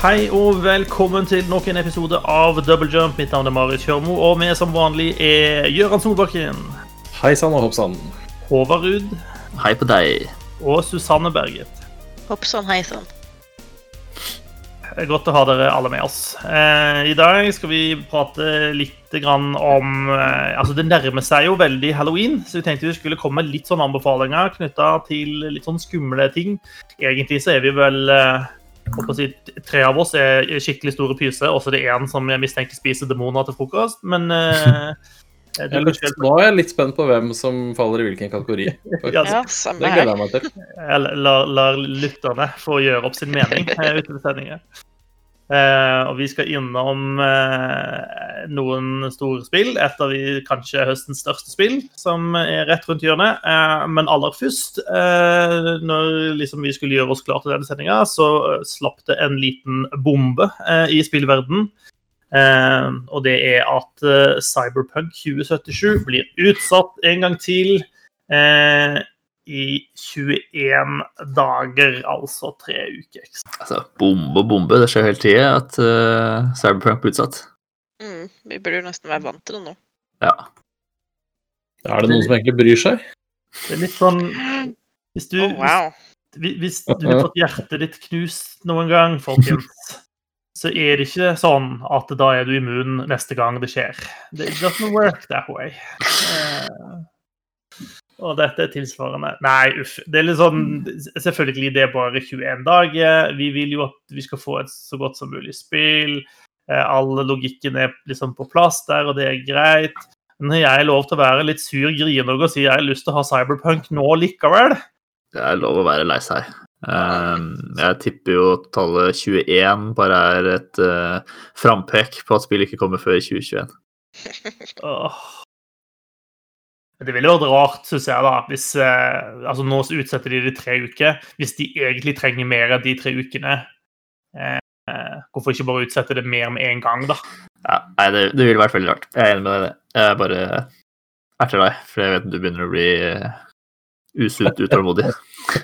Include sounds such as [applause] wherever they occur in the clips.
Hei og velkommen til nok en episode av Double Jump. Mitt navn er Marit Kjørmo, og vi som vanlig er Gøran Solbakken, Hei sann og hopp sann. Håvard Ruud Hei på deg. og Susanne Berget. Hoppsann, hei sann. Er Godt å ha dere alle med oss. Eh, I dag skal vi prate litt grann om eh, Altså, det nærmer seg jo veldig halloween, så vi tenkte vi skulle komme med litt sånne anbefalinger knytta til litt sånn skumle ting. Egentlig så er vi vel eh, si, Tre av oss er skikkelig store pyser, og så er det én som jeg mistenker spiser demoner til frokost. Men eh, Jeg er litt, nå er jeg litt spent på hvem som faller i hvilken kategori. [laughs] Ja, Det gleder jeg meg til. Jeg lar, lar lytterne få gjøre opp sin mening eh, utover sendingen. Eh, og vi skal innom eh, noen store spill. Et av de kanskje høstens største spill, som er rett rundt hjørnet. Eh, men aller først, eh, når liksom vi skulle gjøre oss klar til denne sendinga, så eh, slapp det en liten bombe eh, i spillverden. Og det er at Cyberpunk 2077 blir utsatt en gang til. Eh, i 21 dager, altså tre uker ekstra. Altså, bombe og bombe. Det skjer hele tida at uh, Cyberpunk blir utsatt. Mm, vi burde jo nesten være vant til det nå. Ja. Er det noen som egentlig bryr seg? Det er litt sånn Hvis du, Oh, wow. hvis, hvis du har fått hjertet ditt knust noen gang, folkens, så er det ikke sånn at da er du immun neste gang det skjer. It doesn't work that way. Eh, og dette er tilsvarende Nei, uff. Det er litt sånn Selvfølgelig, det er bare 21 dager. Vi vil jo at vi skal få et så godt som mulig spill. Alle All logikken er liksom på plass der, og det er greit. Men har jeg lov til å være litt sur grine og si jeg har lyst til å ha Cyberpunk nå likevel Det er lov å være lei seg. Um, jeg tipper jo at tallet 21 bare er et uh, frampek på at spillet ikke kommer før i 2021. Åh. Det ville vært rart, syns jeg, da, hvis eh, Altså, nå utsetter de det i tre uker. Hvis de egentlig trenger mer av de tre ukene, eh, eh, hvorfor ikke bare utsette det mer med en gang, da? Ja, nei, det, det ville vært veldig rart. Jeg er enig med deg i det. Jeg bare erter deg, for jeg vet du begynner å bli uh, usunt utålmodig.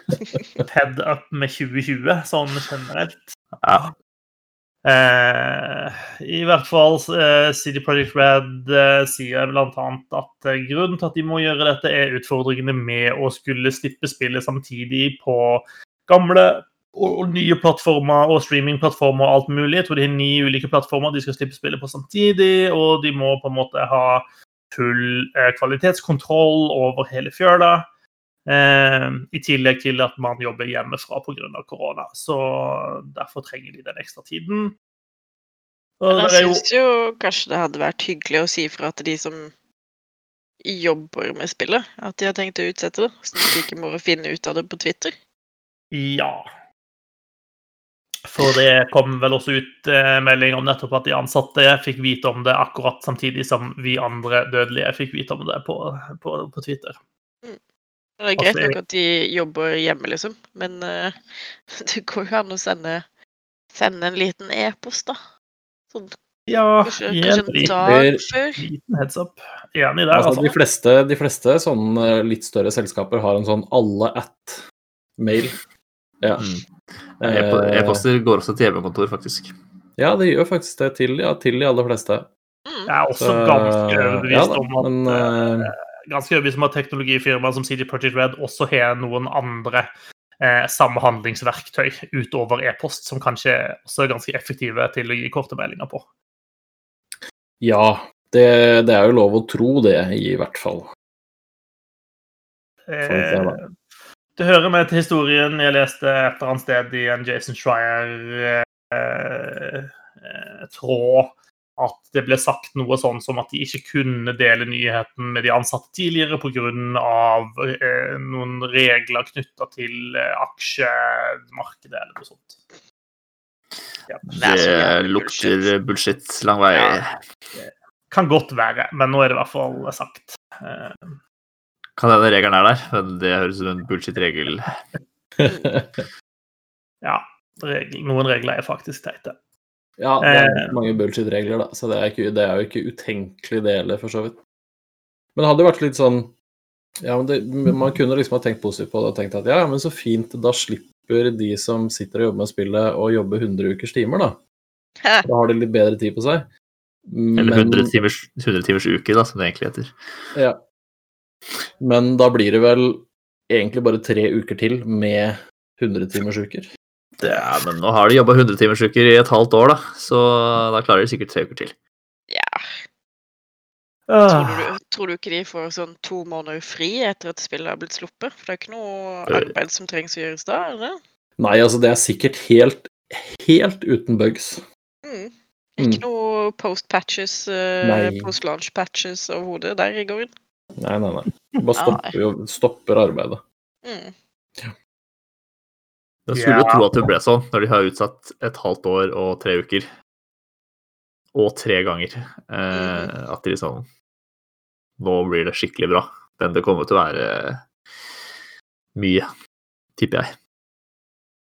[laughs] Head up med 2020, sånn generelt. Ja. Eh, I hvert fall eh, City Project Red eh, sier bl.a. at eh, grunnen til at de må gjøre dette, er utfordringene med å skulle slippe spillet samtidig på gamle og, og nye plattformer og streamingplattformer og alt mulig. Jeg tror de har ni ulike plattformer de skal slippe spillet på samtidig, og de må på en måte ha full eh, kvalitetskontroll over hele fjøla. Eh, I tillegg til at man jobber hjemmefra pga. korona. Så derfor trenger de den ekstra tiden. Og jeg jo, syns jo kanskje det hadde vært hyggelig å si fra til de som jobber med spillet, at de har tenkt å utsette det, så de ikke må finne ut av det på Twitter. ja. For det kom vel også ut eh, melding om nettopp at de ansatte fikk vite om det akkurat samtidig som vi andre dødelige fikk vite om det på, på, på Twitter. Det er greit Altså, nok at de jobber hjemme, liksom, men uh, [laughs] det går jo an å sende, sende en liten e-post, da. Sånn, Ja, kanskje, kanskje en dag før. liten heads up. Enig der, Altså, altså. de, fleste, de fleste sånne litt større selskaper har en sånn alle at-mail. Ja. Mm. Eh, E-poster går også til hjemmekontor, faktisk. ja, det gjør faktisk det til, ja, til de aller fleste. Mm. Jeg er også ganske overbevist ja, om at men, eh, eh, ganske overbevist om at teknologifirmaer som CD Project Red også har noen andre eh, samhandlingsverktøy utover e-post, som kanskje også er ganske effektive til å gi korte meldinger på. Ja, det, det er jo lov å tro det, i hvert fall. Eh, det hører med til historien jeg leste et eller annet sted i en Jason Schreier-tråd at det ble sagt noe sånn som at de ikke kunne dele nyheten med de ansatte tidligere pga. Eh, noen regler knytta til eh, aksjemarkedet eller noe sånt. Ja, Det Det lukter bullshit lang vei. Ja. kan godt være, men nå er det i hvert fall sagt. Eh, Kan hende regelen er der, men det høres ut som en bullshit-regel. [laughs] ja, regel, noen regler er faktisk teite. Ja, det er Eh. mange bullshit-regler, da, så det er, ikke, det er jo ikke utenkelig det heller, for så vidt. Men det hadde jo vært litt sånn Ja, men det, Man kunne liksom ha tenkt positivt på det og tenkt at ja, men så fint, da slipper slipper de som sitter og jobber med spillet, å jobbe 100 ukers timer, da. Da har de litt bedre tid på seg. Eller 100 timers, 100 timers uke, da, som det egentlig heter. Ja. Men da blir det vel egentlig bare tre uker til med 100-timersuker. Ja, men nå har de jobba 100 timers uker i et halvt år, da, så da klarer de sikkert tre uker til. Ja. Tror Ah, du, tror du ikke de får sånn to måneder fri etter at spillet har blitt sluppet? For det er ikke noe Øh. arbeid som trengs å gjøres da? eller? Nei, altså det er sikkert helt, helt uten bugs. Mm. Ikke Mm. noe post-patches, uh, post-launch-patches overhodet der i går. Nei, nei, nei. Bare stopper, stopper arbeidet. Mm. Jeg skulle jo Ja. tro at det ble sånn, når de har utsatt et halvt år og tre uker. Og tre ganger. Eh, at de liksom Nå blir det skikkelig bra. Men det kommer til å være mye, tipper jeg.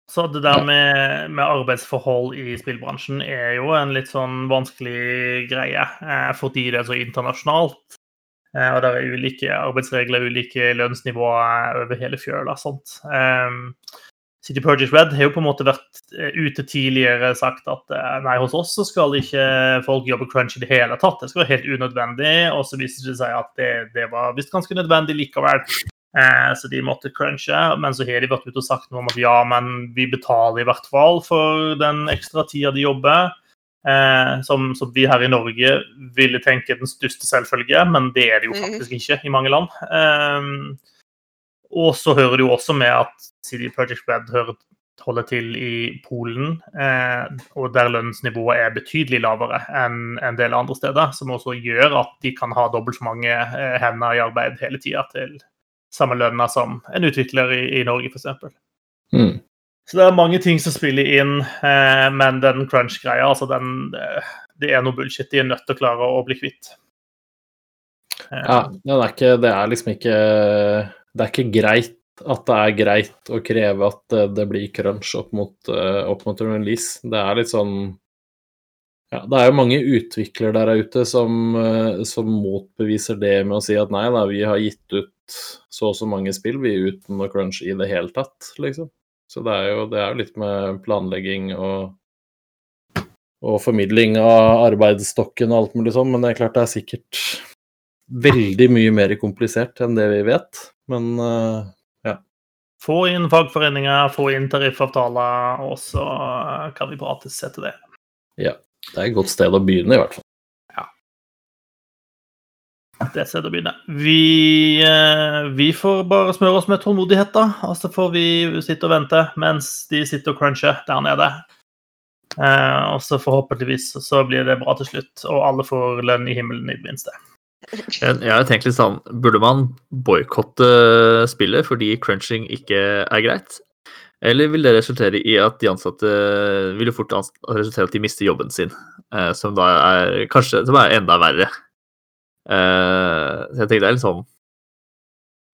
Så det der med, med arbeidsforhold i spillbransjen er jo en litt sånn vanskelig greie, eh, fordi det er så internasjonalt. Eh, og det er ulike arbeidsregler, ulike lønnsnivåer over hele fjøla. Sånt. Um, City Project Red har jo på en måte vært eh, ute tidligere sagt at eh, nei, hos oss så skal ikke folk jobbe crunch i det hele tatt. Det skal være helt unødvendig. Og så viser det seg at det, det var visst ganske nødvendig likevel. Eh, så de måtte crunche. Men så har de vært ute og sagt noe om at ja, men vi betaler i hvert fall for den ekstra tida de jobber. Eh, som, som vi her i Norge ville tenke den største selvfølge, men det er det jo Mhm. faktisk ikke i mange land. Eh, og så hører det jo også med at CD Project Red hører, holder til i Polen, eh, og der lønnsnivået er betydelig lavere enn en del andre steder, som også gjør at de kan ha dobbelt så mange eh, hender i arbeid hele tida til samme lønna som en utvikler i, i Norge, f.eks. Mm. Så det er mange ting som spiller inn, eh, men den crunch-greia, altså den eh, Det er noe bullshit. De er nødt til å klare å bli kvitt. Eh, Ja, det er, ikke, det er liksom ikke Det er ikke greit at det er greit å kreve at det, det blir crunch opp mot, uh, opp mot release. Det er litt sånn ja, Det er jo mange utviklere der ute som, uh, som motbeviser det med å si at nei da, vi har gitt ut så og så mange spill vi uten noe crunch i det hele tatt, liksom. Så det er jo, det er litt med planlegging og og formidling av arbeidsstokken og alt mulig sånn, men det er klart det er sikkert veldig mye mer komplisert enn det vi vet. Men ja. Få inn fagforeninger, få inn tariffavtaler, og så kan vi prates etter det. Ja. det er et godt sted å begynne, i hvert fall. Det er et sted å begynne. Vi, eh, vi får bare smøre oss med tålmodighet, da. Og så får vi sitte og vente mens de sitter og cruncher der nede. Eh, og så forhåpentligvis så blir det bra til slutt, og alle får lønn i himmelen i det minste. Jeg har tenkt litt sånn, Burde man boikotte spillet fordi crunching ikke er greit? Eller vil det resultere i at de ansatte vil jo fort resultere i at de mister jobben sin? eh, Som da er kanskje som er enda verre. Eh, Så jeg tenker det er litt sånn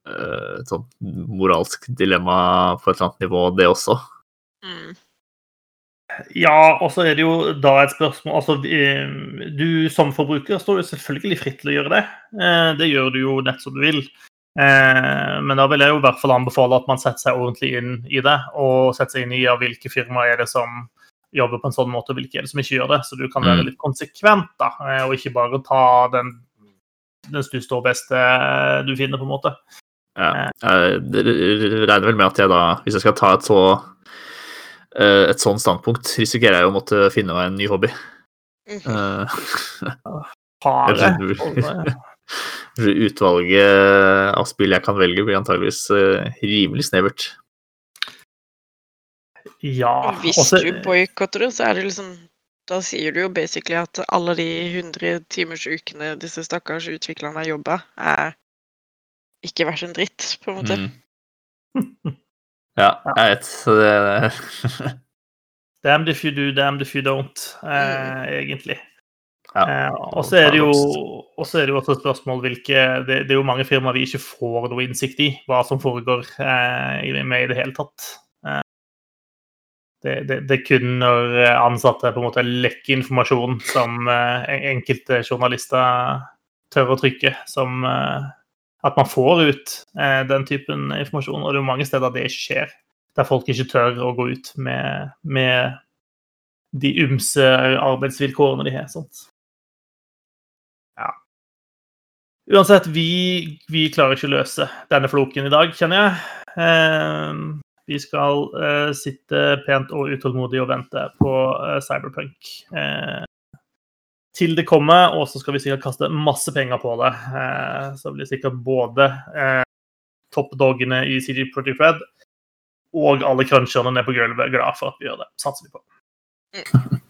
eh, et sånt moralsk dilemma på et eller annet nivå, det også. Mm. Ja, og så er det jo da et spørsmål Altså, eh, du som forbruker står jo selvfølgelig fritt til å gjøre det. Eh, Det gjør du jo nett som du vil. Eh, Men da vil jeg jo i hvert fall anbefale at man setter seg ordentlig inn i det, og setter seg inn i ja, hvilke firmaer er det som jobber på en sånn måte, og hvilke er det som ikke gjør det. Så du kan være Mm. litt konsekvent, da, og ikke bare ta den, den største og beste du finner, på en måte. Ja. Jeg regner vel med at jeg da, hvis jeg skal ta et så et sånt standpunkt, risikerer jeg å måtte finne meg en ny hobby. Mhm. Eh, [laughs] Utvalget av spill jeg kan velge, blir antageligvis eh, rimelig snevert. Ja. Hvis også... du boikotter det, så er det liksom Da sier du jo basically at alle de 100 timers ukene disse stakkars utviklerne har jobba, er ikke verdt en dritt, på en måte. Mm. [laughs] Ja, jeg vet. Så det [laughs] Damned if you do, damned if you don't, eh, egentlig. Ja. Eh, og så er det jo også er det jo også et spørsmål hvilke det, det er jo mange firmaer vi ikke får noe innsikt i hva som foregår eh, med i det hele tatt. Eh, det, det, det er kun når eh, ansatte på en måte lekker informasjon som eh, enkelte journalister tør å trykke, som at man får ut eh, den typen informasjon. Og det er mange steder det ikke skjer. der folk ikke tør å gå ut med, med de ymse arbeidsvilkårene de har. sånt. Ja. Uansett, vi, vi klarer ikke å løse denne floken i dag, kjenner jeg. Eh, vi skal eh, sitte pent og utålmodig og vente på eh, Cyberpunk. Eh, til det kommer, og så skal vi sikkert kaste masse penger på det. Eh, så blir sikkert både eh, toppdoggene i CG Project Red og alle cruncherne nede på gulvet glad for at vi gjør det. Satser vi på. [laughs]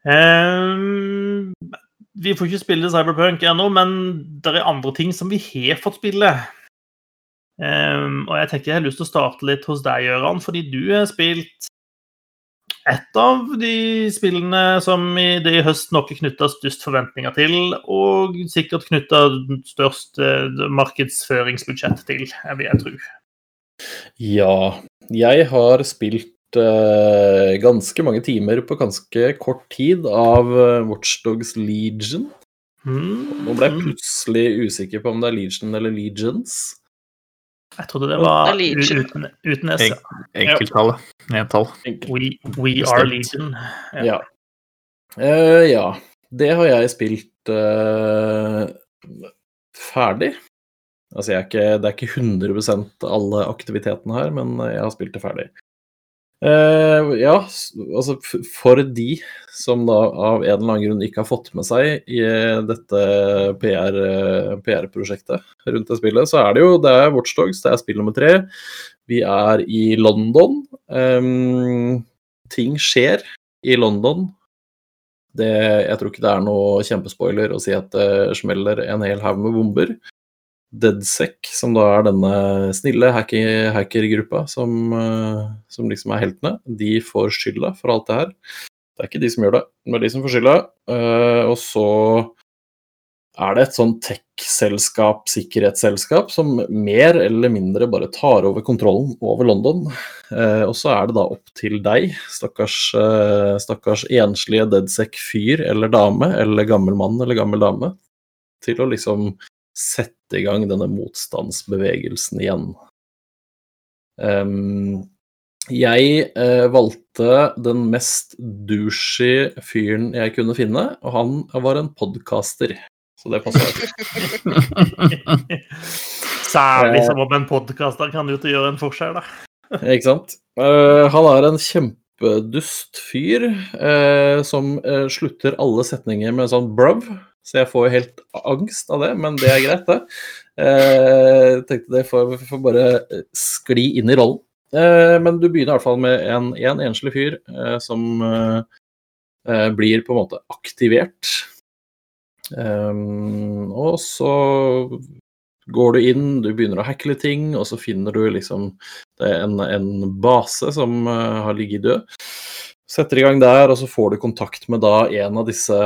Eh, vi får ikke spille Cyberpunk ennå, men det er andre ting som vi har fått spille. Um, og jeg tenker jeg har lyst til å starte litt hos deg, Gøran, fordi du har spilt et av de spillene som i det i høst nok er knytta størst forventninger til, og sikkert knytta størst eh, markedsføringsbudsjett til, vil jeg tro. Ja, jeg har spilt uh, ganske mange timer på ganske kort tid av uh, Watchdogs Legion. Mm. Nå ble jeg plutselig usikker på om det er Legion eller Legions. Jeg trodde det var uten, uten S. En, Enkelttallet. Entall. We, we are Legion. Ja. Eh, ja. Det har jeg spilt uh, ferdig. Altså, jeg er ikke, det er ikke 100% alle aktivitetene her, men jeg har spilt det ferdig. Eh, ja, altså for de som da av en eller annen grunn ikke har fått med seg i dette PR-prosjektet PR-prosjektet rundt det spillet, så er det jo det er Watchdogs, det er spill nummer tre. Vi er i London. Um, ting skjer i London. Det, jeg tror ikke det er noe kjempespoiler å si at det smeller en hel haug med bomber. Deadsec, som da er denne snille hacker- hackergruppa som, eh, som liksom er heltene, de får skylda for alt det her. Det er ikke de som gjør det, er de som får skylda. Eh, og så er det et sånn tech-selskap, sikkerhetsselskap, som mer eller mindre bare tar over kontrollen over London. Eh, og så er det da opp til deg, stakkars, eh, stakkars enslige deadsec-fyr eller dame, eller gammel mann eller gammel dame, til å liksom sette i gang denne motstandsbevegelsen igjen. Um, jeg eh, valgte den mest douchey fyren jeg kunne finne, og han var en podcaster. Så det passer. Særlig [laughs] som om en podkaster kan ut og gjøre en forskjell, da. [laughs] Ikke sant? Uh, han er en kjempedust fyr uh, som uh, slutter alle setninger med en sånn bruv, så jeg får jo helt angst av det, men det er greit, det. Eh, Jeg tenkte det får, får bare eh, skli inn i rollen. Eh, men du begynner i hvert fall med en, en enslig fyr som blir på en måte aktivert. Og så går du inn, du begynner å hackle ting, og så finner du liksom en, en base som har ligget død. Setter i gang der, og så får du kontakt med da en av disse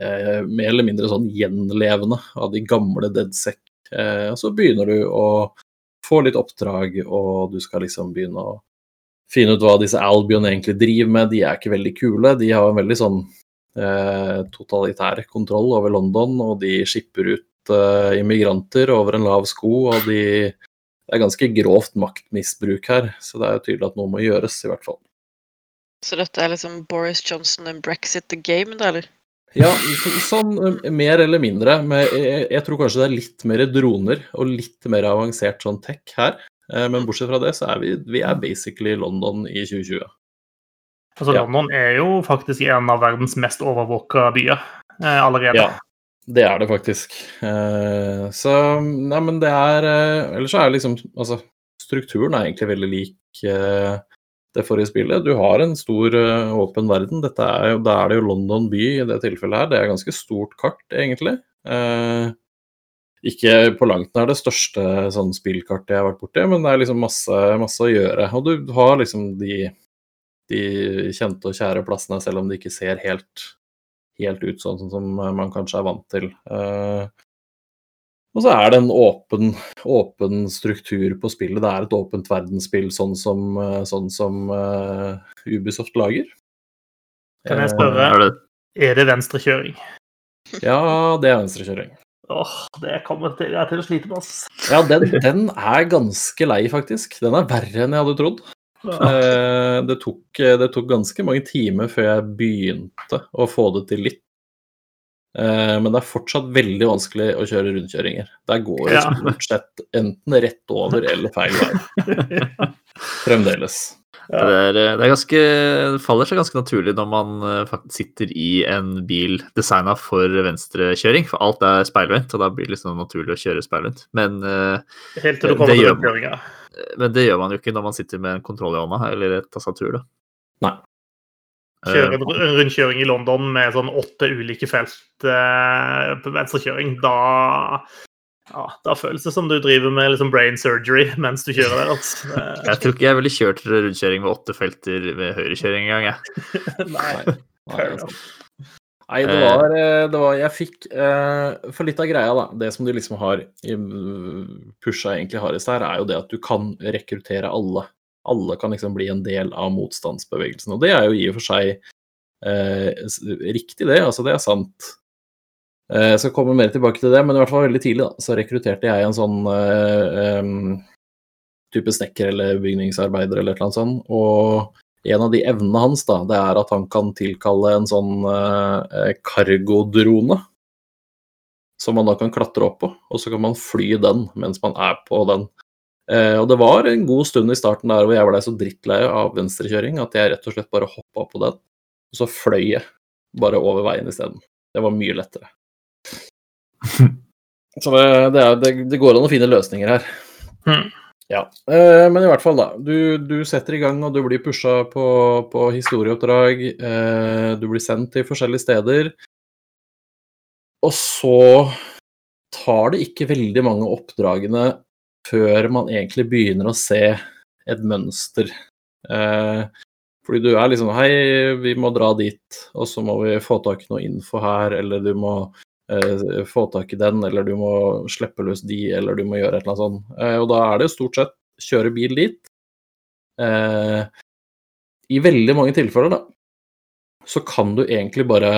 eh, mer eller mindre sånn gjenlevende av de gamle Deadsec. Eh, og så begynner du å få litt oppdrag, og du skal liksom begynne å finne ut hva disse Albion egentlig driver med. De er ikke veldig kule. De har en veldig sånn eh, totalitær kontroll over London, og de skipper ut eh, immigranter over en lav sko, og de det er ganske grovt maktmisbruk her, så det er jo tydelig at noe må gjøres, i hvert fall. Så dette er liksom Boris Johnson and Brexit the game, da, eller? Ja, sånn eh, mer eller mindre. Men jeg, jeg tror kanskje det er litt mer droner og litt mer avansert sånn tech her. Eh, Men bortsett fra det, så er vi, vi er basically London i 2020. Altså, Ja. London er jo faktisk en av verdens mest overvåka byer eh, allerede. Ja, det er det faktisk. Eh, Så Nei, men det er eh, Ellers så er liksom Altså, strukturen er egentlig veldig lik eh, det forrige spillet. Du har en stor, eh, åpen verden. Dette er jo, da er det jo London by i det tilfellet her. Det er ganske stort kart, egentlig. Eh, ikke på langt nær det største sånn spillkartet jeg har vært borti, men det er liksom masse, masse å gjøre. Og du har liksom de, de kjente og kjære plassene, selv om de ikke ser helt, helt ut sånn som man kanskje er vant til. Eh, og så er det en åpen, åpen struktur på spillet. Det er et åpent verdensspill, sånn som, eh, sånn som uh, Ubisoft lager. Kan jeg spørre? Er det Er det venstrekjøring? Ja, det er venstrekjøring. Åh, det kommer til, jeg er til å slite med, ass. Ja, den, den er ganske lei, faktisk. Den er verre enn jeg hadde trodd. Eh, Det tok, det tok ganske mange timer før jeg begynte å få det til litt. Eh, Men det er fortsatt veldig vanskelig å kjøre rundkjøringer. Der går det Ja. stort sett enten rett over eller feil vei. [laughs] Fremdeles. Det, er, det, er ganske, det faller seg ganske naturlig når man eh, faktisk sitter i en bil designa for venstrekjøring, for alt er speilvendt, og da blir det liksom naturlig å kjøre speilvendt. Men, eh, Helt til du kommer til gjør- men det gjør man jo ikke når man sitter med en kontroll i hånda eller et tastatur. da. Nei. Kjøre Eh, en rundkjøring i London med sånn åtte ulike felt eh, på venstrekjøring, da ja, da føles det som du driver med liksom brain surgery mens du kjører der. Altså. [laughs] Jeg tror ikke jeg ville kjørt rundkjøring med åtte felter ved høyrekjøring engang. jeg. [laughs] Nei. Nei, altså. Nei, det var, eh, det var Jeg fikk eh, For litt av greia, da. Det som de liksom har i- pusha egentlig hardest her, er jo det at du kan rekruttere alle. Alle kan liksom bli en del av motstandsbevegelsen. Og det er jo i og for seg eh, riktig, det. Altså, det er sant. Eh, Jeg skal komme mer tilbake til det, men i hvert fall veldig tidlig da, så rekrutterte jeg en sånn eh, em, type snekker eller bygningsarbeider eller et eller annet sånt. Og en av de evnene hans da, det er at han kan tilkalle en sånn eh. Som man da kan klatre opp på, og så kan man fly den mens man er på den. Eh, og det var en god stund i starten der hvor jeg ble så drittlei av venstrekjøring at jeg rett og slett bare hoppa på den, og så fløy jeg bare over veien isteden. Det var mye lettere. [laughs] Så det, det, er, det, det går an å finne løsninger her. Mm. Ja, eh, men i hvert fall, da. Du, du setter i gang, og du blir pusha på, på historieoppdrag. Eh, du blir sendt til forskjellige steder. Og så tar det ikke veldig mange oppdragene før man egentlig begynner å se et mønster. Eh, fordi du er liksom Hei, vi må dra dit, og så må vi få tak i noe info her, eller du må eh, få tak i den, eller du må slippe løs de, eller du må gjøre et eller annet sånt. Eh, og da er det stort sett kjøre bil dit. Eh, I veldig mange tilfeller, da, så kan du egentlig bare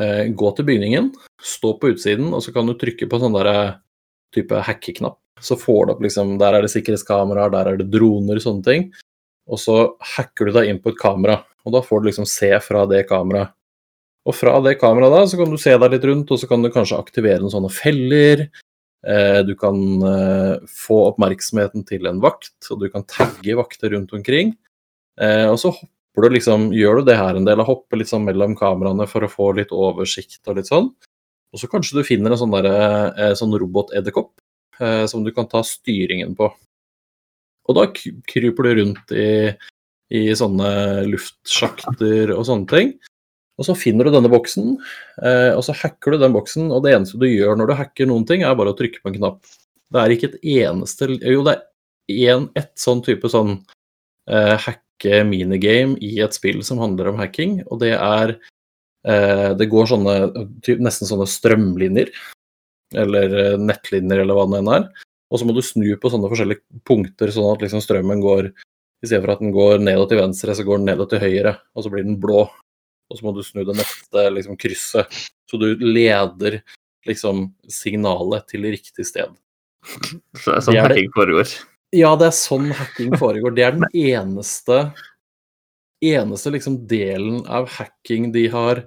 eh, gå til bygningen, stå på utsiden, og så kan du trykke på sånn derre type hackeknapp. Så får du opp liksom Der er det sikkerhetskameraer, der er det droner, sånne ting. Og så hacker du deg inn på et kamera, og da får du liksom se fra det kameraet. Og fra det kameraet da, så kan du se deg litt rundt, og så kan du kanskje aktivere noen sånne feller. Eh, du kan eh, få oppmerksomheten til en vakt, og du kan tagge vakter rundt omkring. Eh, og så hopper du liksom, gjør du det her en del, og hopper litt sånn mellom kameraene for å få litt oversikt og litt sånn. Og så kanskje du finner en sånn, der, sånn robot-edderkopp som du kan ta styringen på. Og da kryper du rundt i, i sånne luftsjakter og sånne ting. Og så finner du denne boksen, eh, og så hacker du den boksen, og det eneste du gjør når du hacker noen ting, er bare å trykke på en knapp. Det er ikke et eneste Jo, det er én, et sånn type sånn eh, hacke minigame i et spill som handler om hacking, og det er eh, Det går sånne nesten sånne strømlinjer, eller eh, nettlinjer, eller hva det enn er. Og så må du snu på sånne forskjellige punkter, sånn at liksom strømmen går I stedet for at den går nedad til venstre, så går den nedad til høyre, og så blir den blå. Og så må du snu det neste liksom, krysset, så du leder liksom signalet til riktig sted. Så det er sånn Det er hacking foregår. Ja, det er sånn hacking [laughs] foregår. Det er den eneste eneste liksom delen av hacking de har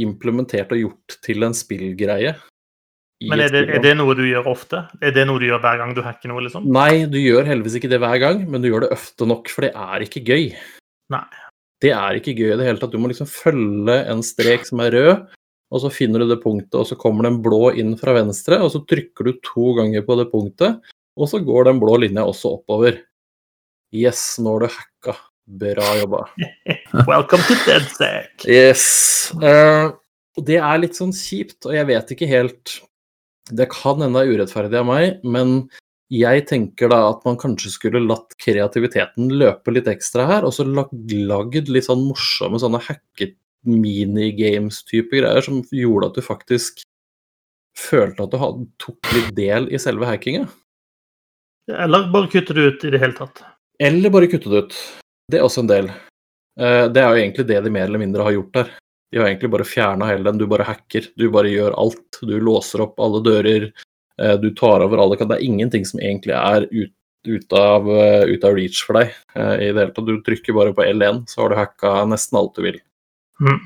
implementert og gjort til en spillgreie. Men er det, er det noe du gjør ofte? Er det noe du gjør hver gang du hacker noe, liksom? Nei, du gjør heldigvis ikke det hver gang, men du gjør det ofte nok, for det er ikke gøy. Nei. Det er ikke gøy i det hele tatt. Du må liksom følge en strek som er rød, og så finner du det punktet, og så kommer den blå inn fra venstre, og så trykker du to ganger på det punktet, og så går den blå linja også oppover. Yes, nå har du hacka. Bra jobba. [laughs] Welcome to DeadSec. Yes. Uh, det er litt sånn kjipt, og jeg vet ikke helt Det kan hende det er urettferdig av meg, men jeg tenker da at man kanskje skulle latt kreativiteten løpe litt ekstra her, og så lag- lagd litt sånn morsomme sånne hacket minigames-type greier som gjorde at du faktisk følte at du hadde, tok litt del i selve hackinga. Eller bare kutter det ut i det hele tatt. Eller bare kutte det ut. Det er også en del. Eh, Det er jo egentlig det de mer eller mindre har gjort der. De har egentlig bare fjerna hele den. Du bare hacker. Du bare gjør alt. Du låser opp alle dører. eh, Du tar over alle Det er ingenting som egentlig er ut, ut, av, eh, ut av reach for deg. eh, i det hele tatt. Du trykker bare på L1, så har du hacka nesten alt du vil. Mm.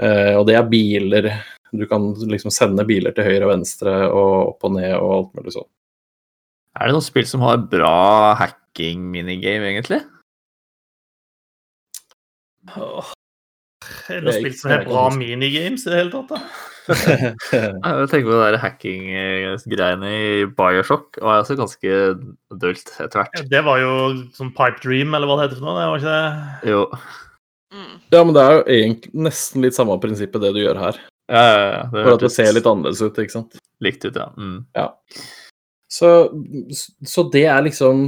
Eh, og det er biler. Du kan liksom sende biler til høyre og venstre og opp og ned og alt mulig sånn. Er det noen spill som har bra hacking-minigame, egentlig? Er det Det er spill ikke- som bra minigames i det hele tatt? da? [laughs] Jeg tenker på de der hacking-greiene i Bioshock var også ganske dølt etter hvert. Det var jo sånn Pipe Dream, eller hva det heter for noe. Det var ikke det? Jo. Mm. Ja, men det er jo egentlig nesten litt samme prinsippet det du gjør her. Ja, ja, ja. Det For at det ser litt annerledes ut, ikke sant. likt ut, ja. Mm. Så, så det er liksom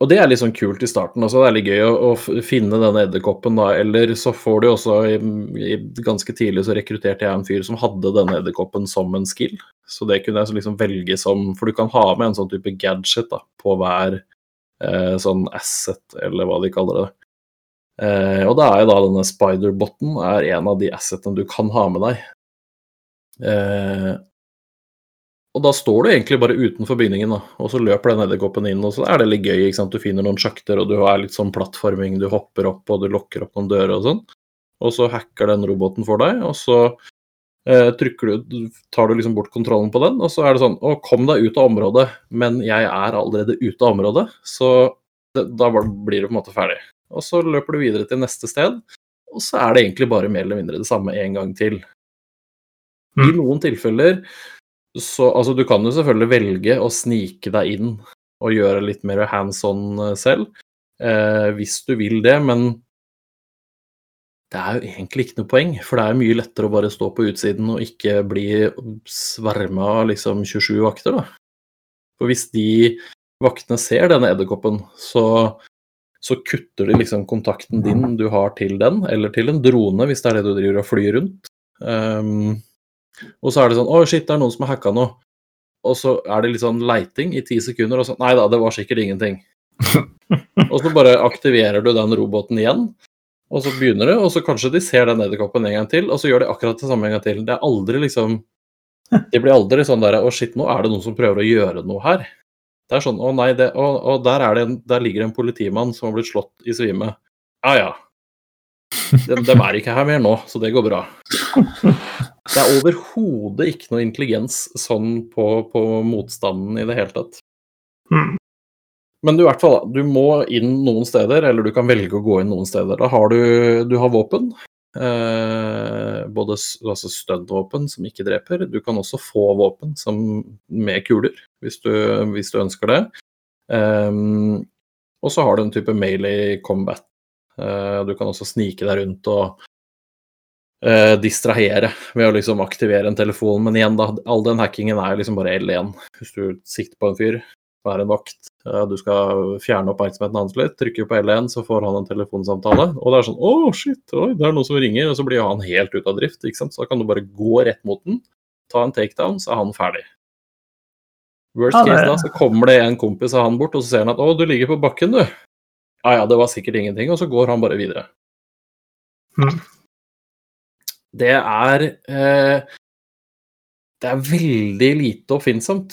Og det er litt sånn kult i starten også. Det er litt gøy å, å finne denne edderkoppen, da. Eller så får du også i, i, Ganske tidlig så rekrutterte jeg en fyr som hadde denne edderkoppen som en skill. Så det kunne jeg liksom velge som For du kan ha med en sånn type gadget da, på hver eh, sånn asset, eller hva de kaller det. Eh, og da er jo da denne spider-botten er en av de assetene du kan ha med deg. Eh, og da står du egentlig bare utenfor bygningen, da, og så løper den edderkoppen inn, og så er det litt gøy. ikke sant? Du finner noen sjakter, og du har litt sånn plattforming, du hopper opp, og du lokker opp noen dører og sånn. Og så hacker den roboten for deg, og så eh, trykker du, tar du liksom bort kontrollen på den, og så er det sånn Å, kom deg ut av området, men jeg er allerede ute av området, så det, da blir du på en måte ferdig. Og så løper du videre til neste sted, og så er det egentlig bare mer eller mindre det samme en gang til. I Mm. noen tilfeller så Altså, du kan jo selvfølgelig velge å snike deg inn og gjøre litt mer hands on eh, selv, eh, hvis du vil det, men det er jo egentlig ikke noe poeng, for det er mye lettere å bare stå på utsiden og ikke bli sverma av liksom 27 vakter, da. For hvis de vaktene ser denne edderkoppen, så, så kutter de liksom kontakten din du har til den, eller til en drone, hvis det er det du driver og flyr rundt. Um, og så er det sånn Å, shit, det er noen som har hacka noe. Og så er det litt sånn leiting i ti sekunder, og så Nei da, det var sikkert ingenting. [laughs] og så bare aktiverer du den roboten igjen, og så begynner det, og så kanskje de ser den edderkoppen en gang til, og så gjør de akkurat det samme en gang til. Det er aldri liksom [laughs] Det blir aldri sånn der Å, shit, nå er det noen som prøver å gjøre noe her. Det er sånn Å nei, det, og, og der, er det en, der ligger en politimann som har blitt slått i svime. Ja ja. [laughs] De, de er ikke her mer nå, så det går bra. Det er overhodet ikke noe intelligens sånn på, på motstanden i det hele tatt. Mm. Men du, i hvert fall, du må inn noen steder, eller du kan velge å gå inn noen steder. Da har du, du har våpen. Eh, både altså stud-våpen som ikke dreper. Du kan også få våpen som, med kuler, hvis du, hvis du ønsker det. Eh, og så har du en type melee combat. Eh, du kan også snike deg rundt og eh, distrahere ved å liksom aktivere en telefon. Men igjen, da, all den hackingen er liksom bare L1. Hvis du sikter på en fyr, er en vakt, eh, du skal fjerne oppmerksomheten hans litt, trykker på L1, så får han en telefonsamtale. Og det er sånn Å, shit, oi, det er noen som ringer. Og så blir han helt ute av drift. ikke sant? Så da kan du bare gå rett mot den, ta en takedown, så er han ferdig. Worst case da, så kommer det en kompis av han bort, og så ser han at 'Å, du ligger på bakken, du'. Ja ja, det var sikkert ingenting. Og så går han bare videre. Mm. Det er eh, Det er veldig lite oppfinnsomt.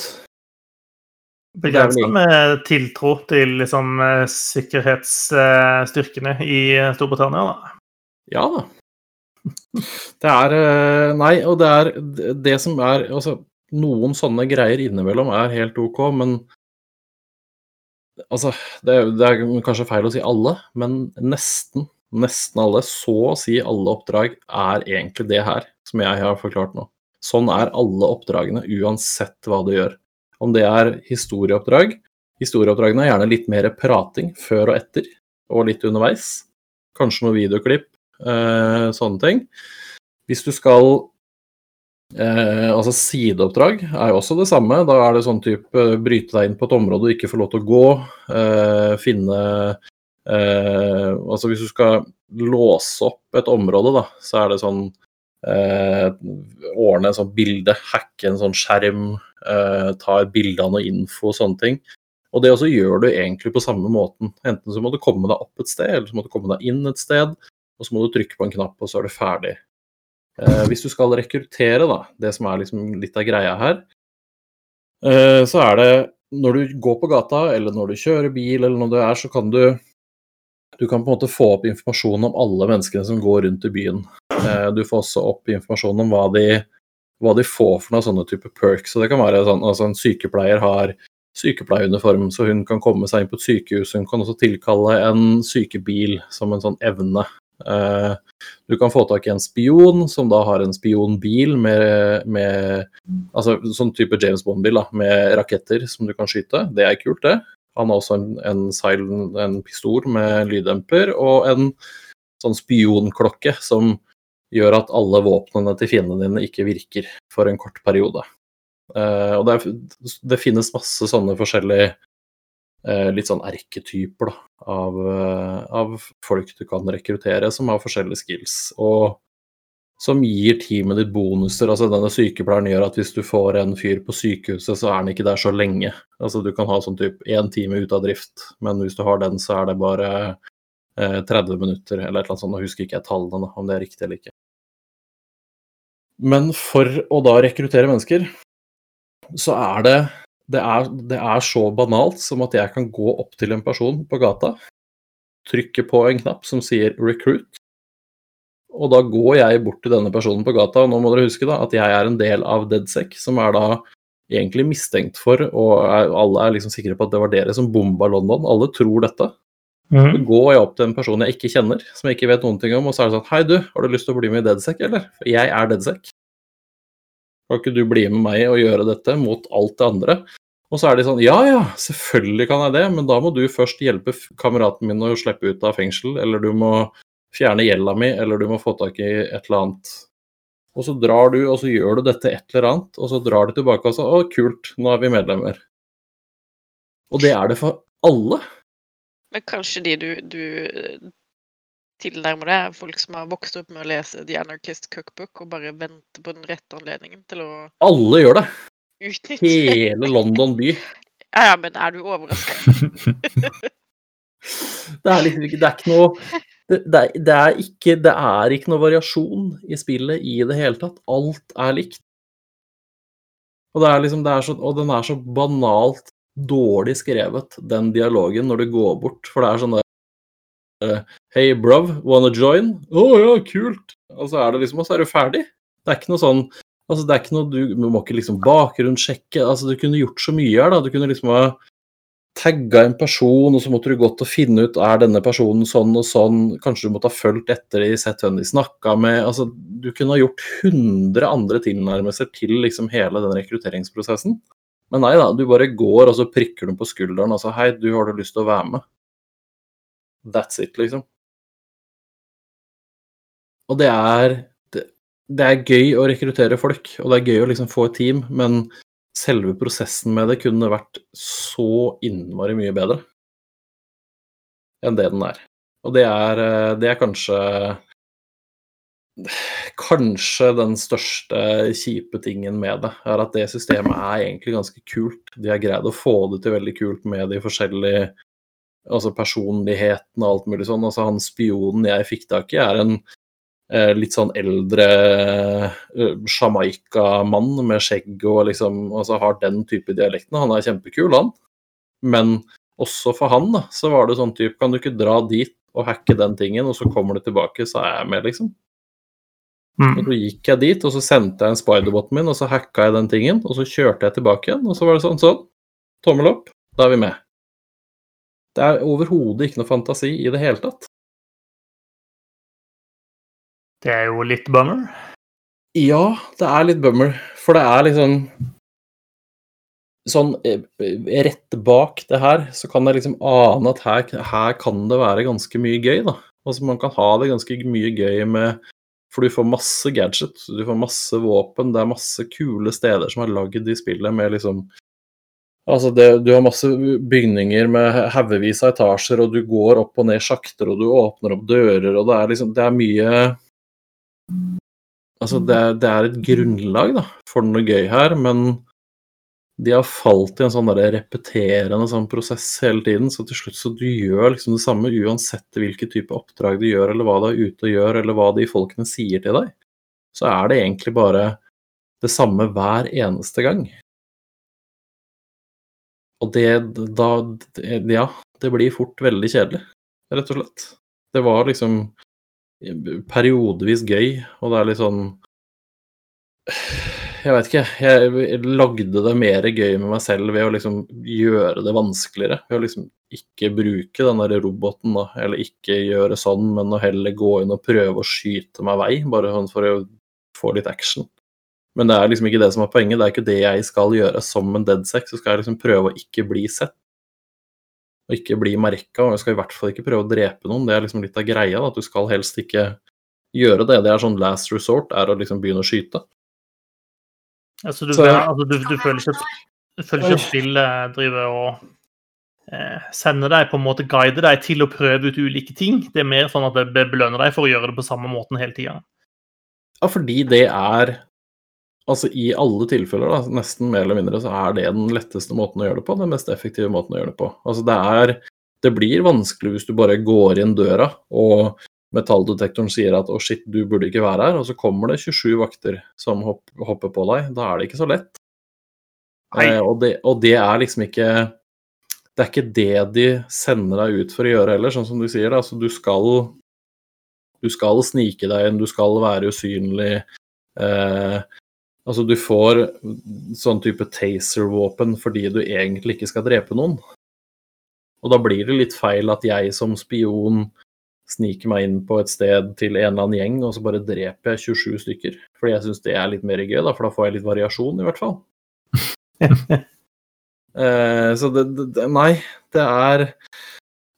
Begrensa med tiltro til liksom, eh, sikkerhetsstyrkene i Storbritannia. da. Ja da. Det er eh, Nei, og det er det- som er Altså, noen sånne greier innimellom er helt OK, men Altså, det, det er kanskje feil å si alle, men nesten, nesten alle, så å si alle oppdrag, er egentlig det her, som jeg har forklart nå. Sånn er alle oppdragene, uansett hva du gjør. Om det er historieoppdrag Historieoppdragene er gjerne litt mer prating før og etter, og litt underveis. Kanskje noen videoklipp, eh, sånne ting. Hvis du skal eh, Altså sideoppdrag er jo også det samme. Da er det sånn type eh, bryte deg inn på et område du ikke får lov til å gå. Eh, finne eh, Altså hvis du skal låse opp et område, da, så er det sånn eh, Ordne et sånt bilde, hacke en sånn skjerm, eh, ta et bilde av noe info og sånne ting. Og det også gjør du egentlig på samme måten. Enten så må du komme deg opp et sted, eller så må du komme deg inn et sted, og så må du trykke på en knapp, og så er du ferdig. Eh, hvis du skal rekruttere, da, det som er liksom litt av greia her, eh, så er det når du går på gata, eller når du kjører bil, eller når du er, så kan du du kan på en måte få opp informasjon om alle menneskene som går rundt i byen. Eh, du får også opp informasjon om hva de, hva de får for noen sånne type perks. Så det kan være sånn, altså En sykepleier har sykepleieruniform, så hun kan komme seg inn på et sykehus. Hun kan også tilkalle en sykebil som en sånn evne. Eh, du kan få tak i en spion som da har en spionbil med, med altså sånn type James Bond-bil med raketter som du kan skyte. Det er kult, det. Han har også en, en, silent, en pistol med lyddemper og en sånn spionklokke som gjør at alle våpnene til fiendene dine ikke virker for en kort periode. Uh, og det, er, det, finnes masse sånne forskjellige uh, litt sånn erketyper da, av, uh, av, folk du kan rekruttere som har forskjellige skills. Og som gir teamet ditt bonuser. Altså Denne sykepleieren gjør at hvis du får en fyr på sykehuset, så er han ikke der så lenge. Altså Du kan ha sånn type én time ute av drift, men hvis du har den, så er det bare eh, 30 minutter eller et eller annet sånt. Nå husker ikke jeg tallene, om det er riktig eller ikke. Men for å da rekruttere mennesker, så er det det er, det er så banalt som at jeg kan gå opp til en person på gata, trykke på en knapp som sier 'recruit', og da går jeg bort til denne personen på gata, og nå må dere huske da at jeg er en del av DedSec, som er da egentlig mistenkt for, og er, alle er liksom sikre på at det var dere som bomba London. Alle tror dette. Mm. Så går jeg opp til en person jeg ikke kjenner, som jeg ikke vet noen ting om, og så er det sånn Hei, du, har du lyst til å bli med i DedSec, eller? For jeg er DedSec. Kan ikke du bli med meg og gjøre dette mot alt det andre? Og så er de sånn Ja ja, selvfølgelig kan jeg det, men da må du først hjelpe kameraten min å slippe ut av fengsel, eller du må fjerne gjelda mi, eller du må få tak i et eller annet. Og så drar du, og så gjør du dette et eller annet, og så drar du tilbake og så Å, kult, nå er vi medlemmer. Og det er det for alle. Men kanskje de du, du tilnærmer deg, er folk som har vokst opp med å lese The Anarchist Cookbook og bare venter på den rette anledningen til å Alle gjør det. Utnytte. Hele London by. Ja, ja, men er du overraska? [laughs] det er liksom ikke Det er ikke noe det, det, er, ikke, det er ikke noe variasjon i spillet i det hele tatt. Alt er likt. Og, det er liksom, det er så, og den er så banalt dårlig skrevet, den dialogen, når du går bort. For det er sånn der Hey, bruv, wanna join? Å oh, ja, kult. Og så er det liksom, og så er du ferdig. Det er ikke noe sånn Altså, det er ikke noe Du, du må ikke liksom bakgrunnssjekke. Altså, du kunne gjort så mye her, da. Du kunne liksom ha tagga en person, og så måtte du gått og finne ut er denne personen sånn og sånn. Kanskje du måtte ha fulgt etter i sett hvem de snakka med. altså Du kunne ha gjort 100 andre tilnærmelser til liksom hele den rekrutteringsprosessen. Men nei da, du bare går og så prikker du på skulderen og så hei, du har du lyst til å være med? That's it, liksom. Og det er det, det er gøy å rekruttere folk, og det er gøy å liksom få et team, men selve prosessen med det kunne vært så innmari mye bedre enn det den er. Og det er, eh, det er kanskje Kanskje den største kjipe tingen med det, er at det systemet er egentlig ganske kult. De har greid å få det til veldig kult med de forskjellige altså personlighetene og alt mulig sånn. Altså han spionen jeg fikk tak i, er en litt sånn eldre uh, Jamaica-mann med skjegg og liksom altså har den type dialekten. Han er kjempekul, han. Men også for han, da, så var det sånn type Kan du ikke dra dit og hacke den tingen, og så kommer du tilbake, så er jeg med, liksom. Mm. Og så gikk jeg dit, og så sendte jeg en spiderboten min, og så hacka jeg den tingen, og så kjørte jeg tilbake igjen, og så var det sånn sånn. Tommel opp, da er vi med. Det er overhodet ikke noe fantasi i det hele tatt. Det er jo litt bummer. Ja, det er litt bummer. For det er liksom Sånn eh, rett bak det her, så kan jeg liksom ane at her, her kan det være ganske mye gøy, da. Altså man kan ha det ganske mye gøy med For du får masse gadgets, du får masse våpen, det er masse kule steder som er lagd i spillet med liksom Altså det, du har masse bygninger med haugevis av etasjer, og du går opp og ned sjakter, og du åpner opp dører, og det er liksom Det er mye Altså, det er, det er, et grunnlag da, for noe gøy her, men de har falt i en sånn der repeterende sånn prosess hele tiden, så til slutt så du gjør liksom det samme uansett hvilken type oppdrag du gjør, eller hva du er ute og gjør, eller hva de folkene sier til deg. så er det egentlig bare det samme hver eneste gang. Og det da Ja, det blir fort veldig kjedelig, rett og slett. Det var liksom periodevis gøy, og det er litt sånn Jeg vet ikke. Jeg lagde det mer gøy med meg selv ved å liksom gjøre det vanskeligere. Ved å liksom ikke bruke den der roboten, da, eller ikke gjøre sånn, men å heller gå inn og prøve å skyte meg vei, bare sånn for å få litt action. Men det er liksom ikke det som er poenget. Det er ikke det jeg skal gjøre som en deadsec. Så skal jeg liksom prøve å ikke bli sett. Og ikke bli merka. Og jeg skal i hvert fall ikke prøve å drepe noen. Det er liksom litt av greia. Da. At du skal helst ikke gjøre det. Det er sånn last resort, er å liksom begynne å skyte. Altså, du, Så- altså, du, du føler ikke du føler ikke at spillet driver og eh, sender deg på en måte guider deg til å prøve ut ulike ting. Det er mer sånn at det belønner deg for å gjøre det på samme måten hele tida. Ja, fordi det er Altså i alle tilfeller, da, nesten mer eller mindre, så er det den letteste måten å gjøre det på. Den mest effektive måten å gjøre det på. Altså det er Det blir vanskelig hvis du bare går inn døra og metalldetektoren sier at å shit, du burde ikke være her, og så kommer det 27 vakter som hopp, hopper på deg. Da er det ikke så lett. Eh, og, det, og det er liksom ikke Det er ikke det de sender deg ut for å gjøre heller, sånn som du sier. Da. Altså, du skal du skal snike deg inn, du skal være usynlig. Eh, altså, du får sånn type taser-våpen fordi du egentlig ikke skal drepe noen. Og da blir det litt feil at jeg som spion sniker meg inn på et sted til en eller annen gjeng, og så bare dreper jeg 27 stykker. Fordi jeg syns det er litt mer gøy, da, for da får jeg litt variasjon, i hvert fall. [laughs] Eh, så det, det, Nei, det er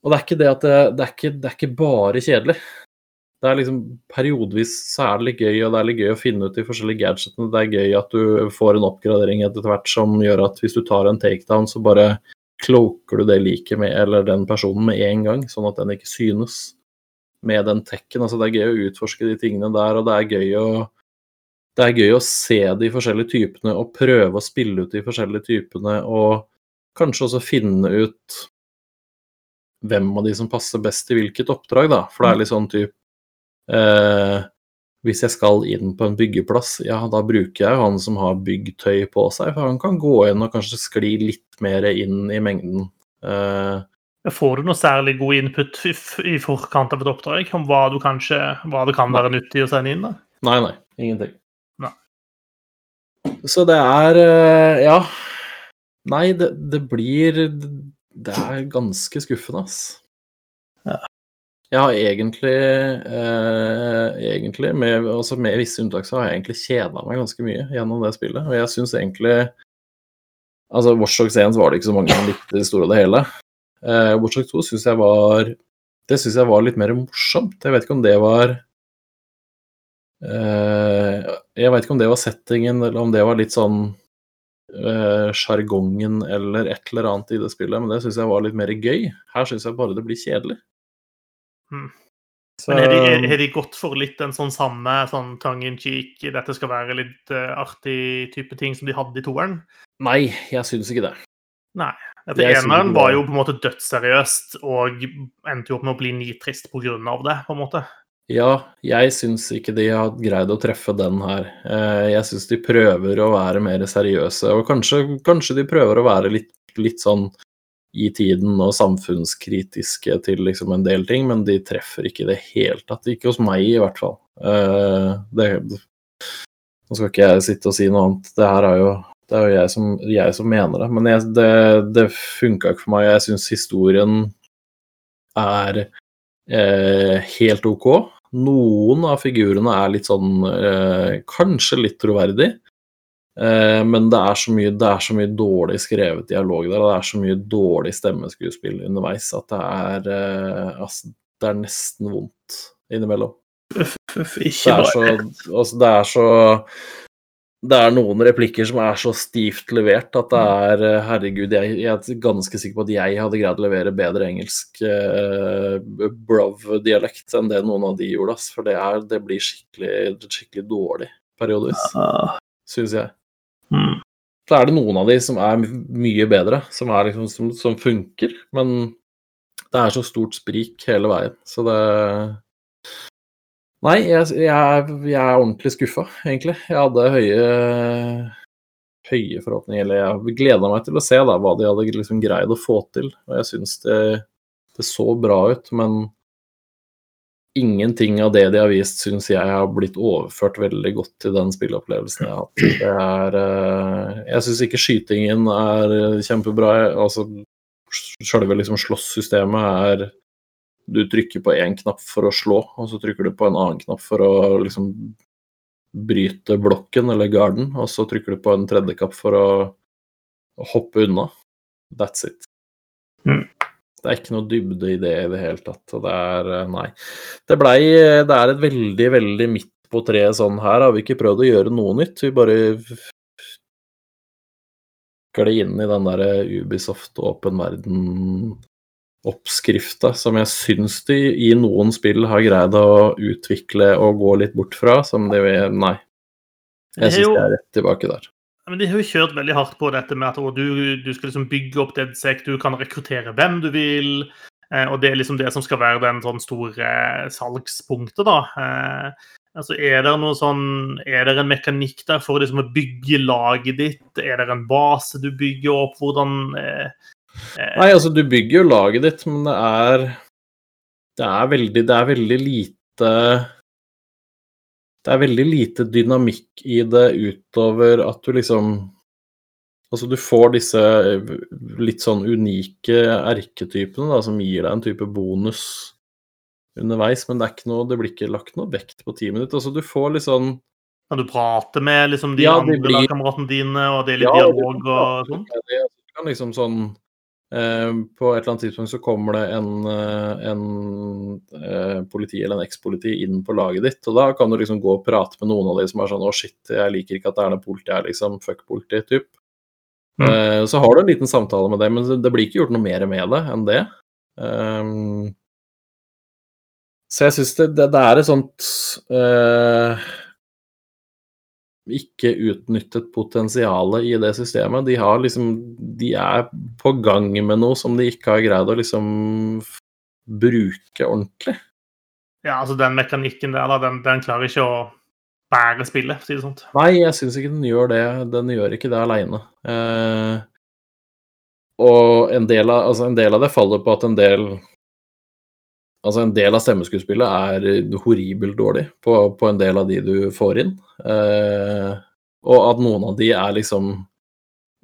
Og det er ikke det at det, det, er ikke, det er ikke bare kjedelig. Det er liksom Periodevis så er det litt gøy, og det er litt gøy å finne ut de forskjellige gadgetene. Det er gøy at du får en oppgradering etter hvert som gjør at hvis du tar en takedown, så bare cloaker du det liket med, eller den personen med en gang, sånn at den ikke synes med den tekken. Altså, det er gøy å utforske de tingene der, og det er gøy å det er gøy å se de forskjellige typene og prøve å spille ut de forskjellige typene, og kanskje også finne ut hvem av de som passer best til hvilket oppdrag, da. For det er litt sånn type eh, Hvis jeg skal inn på en byggeplass, ja, da bruker jeg han som har byggtøy på seg, for han kan gå inn og kanskje skli litt mer inn i mengden. Eh, Får du noe særlig god input i forkant av et oppdrag om hva, du kanskje, hva det kan være nyttig å sende inn? da? Nei, nei. Ingenting. Nei. Så det er eh, Ja. Nei, det, det blir Det er ganske skuffende, ass. Ja. Jeg har egentlig eh, Egentlig, med, altså med visse unntak, så har jeg egentlig kjeda meg ganske mye gjennom det spillet. Og jeg syns egentlig Altså, Watchdog 1 var det ikke så mange som likte det store og det hele. Eh, Watchdog 2 syns jeg var Det syns jeg var litt mer morsomt. Jeg vet ikke om det var Eh, jeg vet ikke om det var settingen, eller om det var litt sånn eh, sjargongen eller et eller annet i det spillet, men det syns jeg var litt mer gøy. Her syns jeg bare det blir kjedelig. Hmm. Så, Men har de, de gått for litt en sånn samme sånn tongue in cheek, dette skal være litt uh, artig type ting som de hadde i toeren? Nei, jeg syns ikke det. Nei. Dette eneren var var- jo på en måte dødsseriøst og endte jo opp med å bli nitrist på grunn av det, på en måte. Ja, jeg syns ikke de har greid å treffe den her. Eh, Jeg syns de prøver å være mer seriøse, og kanskje, kanskje de prøver å være litt, litt sånn i tiden og samfunnskritiske til liksom en del ting, men de treffer ikke i det hele tatt. Ikke hos meg, i hvert fall. Uh, Det, nå skal ikke jeg sitte og si noe annet. Det her er jo, det er jo jeg, som, jeg som mener det. Men jeg, det, det funka ikke for meg. Jeg syns historien er eh, helt ok. Noen av figurene er litt sånn eh, Kanskje litt troverdig. Eh, men det er, så mye, det er så mye dårlig skrevet dialog der, og det er så mye dårlig stemmeskuespill underveis at det er eh, Altså, det er nesten vondt innimellom. Uff, Det ikke er så Altså, det er så det er noen replikker som er så stivt levert at det er eh, Herregud, jeg, jeg er ganske sikker på at jeg hadde greid å levere bedre engelsk eh, brov-dialekt enn det noen av de gjorde, ass. For det, er, det blir skikkelig, skikkelig dårlig periodevis, Ah, syns jeg. Hmm. Så er det noen av de som er mye bedre, som, liksom, som, som funker, men det er så stort sprik hele veien, så det Nei, jeg, jeg, jeg er ordentlig skuffa, egentlig. Jeg hadde høye, høye forhåpninger. Eller jeg gleda meg til å se da, hva de hadde liksom greid å få til. Og jeg syns det, det, så bra ut, men ingenting av det de har vist, syns jeg har blitt overført veldig godt til den spilleopplevelsen jeg har hatt. Det er, eh, jeg syns ikke skytingen er kjempebra. Altså, Sjølve liksom slåsssystemet er du trykker på én knapp for å slå, og så trykker du på en annen knapp for å liksom bryte blokken eller garden, og så trykker du på en tredje knapp for å hoppe unna. That's it. Mm. Det er ikke noe dybde i det i det hele tatt. Og det er eh, Nei. Det blei Det er et veldig, veldig midt på treet sånn. Her har vi ikke prøvd å gjøre noe nytt. Vi bare gli inn i den der Ubisoft åpen verden oppskrifta som jeg syns de i noen spill har greid å utvikle og gå litt bort fra, som de vil Nei. Jeg syns de er rett tilbake der. Men De har jo kjørt veldig hardt på dette med at du, du skal liksom bygge opp DedSec, du kan rekruttere hvem du vil. Eh, og det er liksom det som skal være den sånn store salgspunktet, da. Eh, altså, er det noe sånn Er det en mekanikk der for liksom å bygge laget ditt? Er det en base du bygger opp? Hvordan eh, Nei, altså du bygger jo laget ditt, men det er Det er veldig, det er veldig lite Det er veldig lite dynamikk i det utover at du liksom Altså, du får disse litt sånn unike erketypene da, som gir deg en type bonus underveis, men det er ikke noe, det blir ikke lagt noe vekt på ti ditt. Altså, du får litt sånn ja, du prater med liksom, de ja, andre blir... kameratene dine, og det er litt ja, dialog og sånn? Ja, det kan liksom sånn Eh, på et eller annet tidspunkt så kommer det en, eh, en eh, politi eller en ekspoliti inn på laget ditt, og da kan du liksom gå og prate med noen av de som er sånn 'Å, shit, jeg liker ikke at det er noe politi her, liksom. Fuck politi', typ. Mm. Så har du en liten samtale med det, men det blir ikke gjort noe mer med det enn det. Um, så jeg syns det, det, det, er et sånt uh, ikke utnyttet potensialet i det systemet. De, har liksom, de er på gang med noe som de ikke har greid å liksom bruke ordentlig. Ja, altså den mekanikken der, da, den, den klarer ikke å bære spillet, for å si det sånt. Nei, jeg syns ikke den gjør det. Den gjør ikke det aleine. Eh, og en del, av, altså en del av det faller på at en del Altså, en del av stemmeskuespillet er horribelt dårlig på, på, en del av de du får inn. Eh, og at noen av de er liksom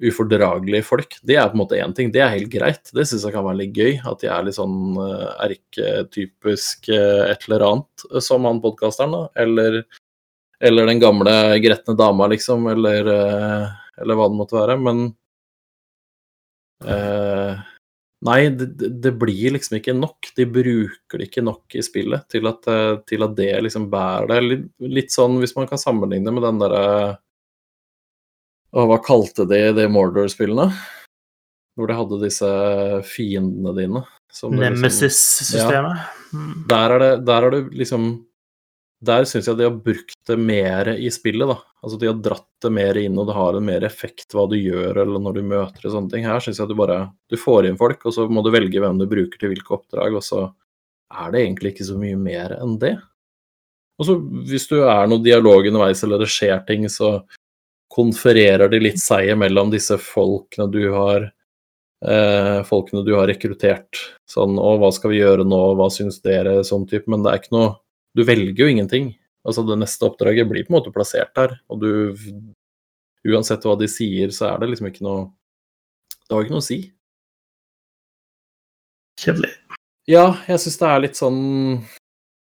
ufordragelige folk, det er på en måte én ting. Det er helt greit. Det syns jeg kan være litt gøy. At de er litt sånn uh, erketypisk uh, et eller annet, som han podkasteren, da. Eller, eller, den gamle gretne dama, liksom. Eller, eller hva det måtte være. Men uh, Nei, det, det, blir liksom ikke nok. De bruker det ikke nok i spillet til at, eh, til at det liksom bærer det. Litt, litt, sånn hvis man kan sammenligne med den derre Hva kalte de det Mordor-spillene? Hvor de hadde disse fiendene dine. Liksom Nemesis-systemet. Ja. Mm. Der, er der er det liksom der syns jeg de har brukt det mer i spillet. da. Altså De har dratt det mer inn, og det har en mer effekt hva du gjør eller når du møter og sånne ting. Her syns jeg du bare du får inn folk, og så må du velge hvem du bruker til hvilke oppdrag, og så er det egentlig ikke så mye mer enn det. Og så hvis du er noe dialog underveis eller det skjer ting, så konfererer de litt seg imellom disse folkene du har eh, folkene du har rekruttert. Sånn og hva skal vi gjøre nå? Hva syns dere?' Sånn type. Men det er ikke noe du velger jo ingenting. Altså Det neste oppdraget blir på en måte plassert der, og du Uansett hva de sier, så er det liksom ikke noe Det har ikke noe å si. Kjedelig. Ja, jeg syns det er litt sånn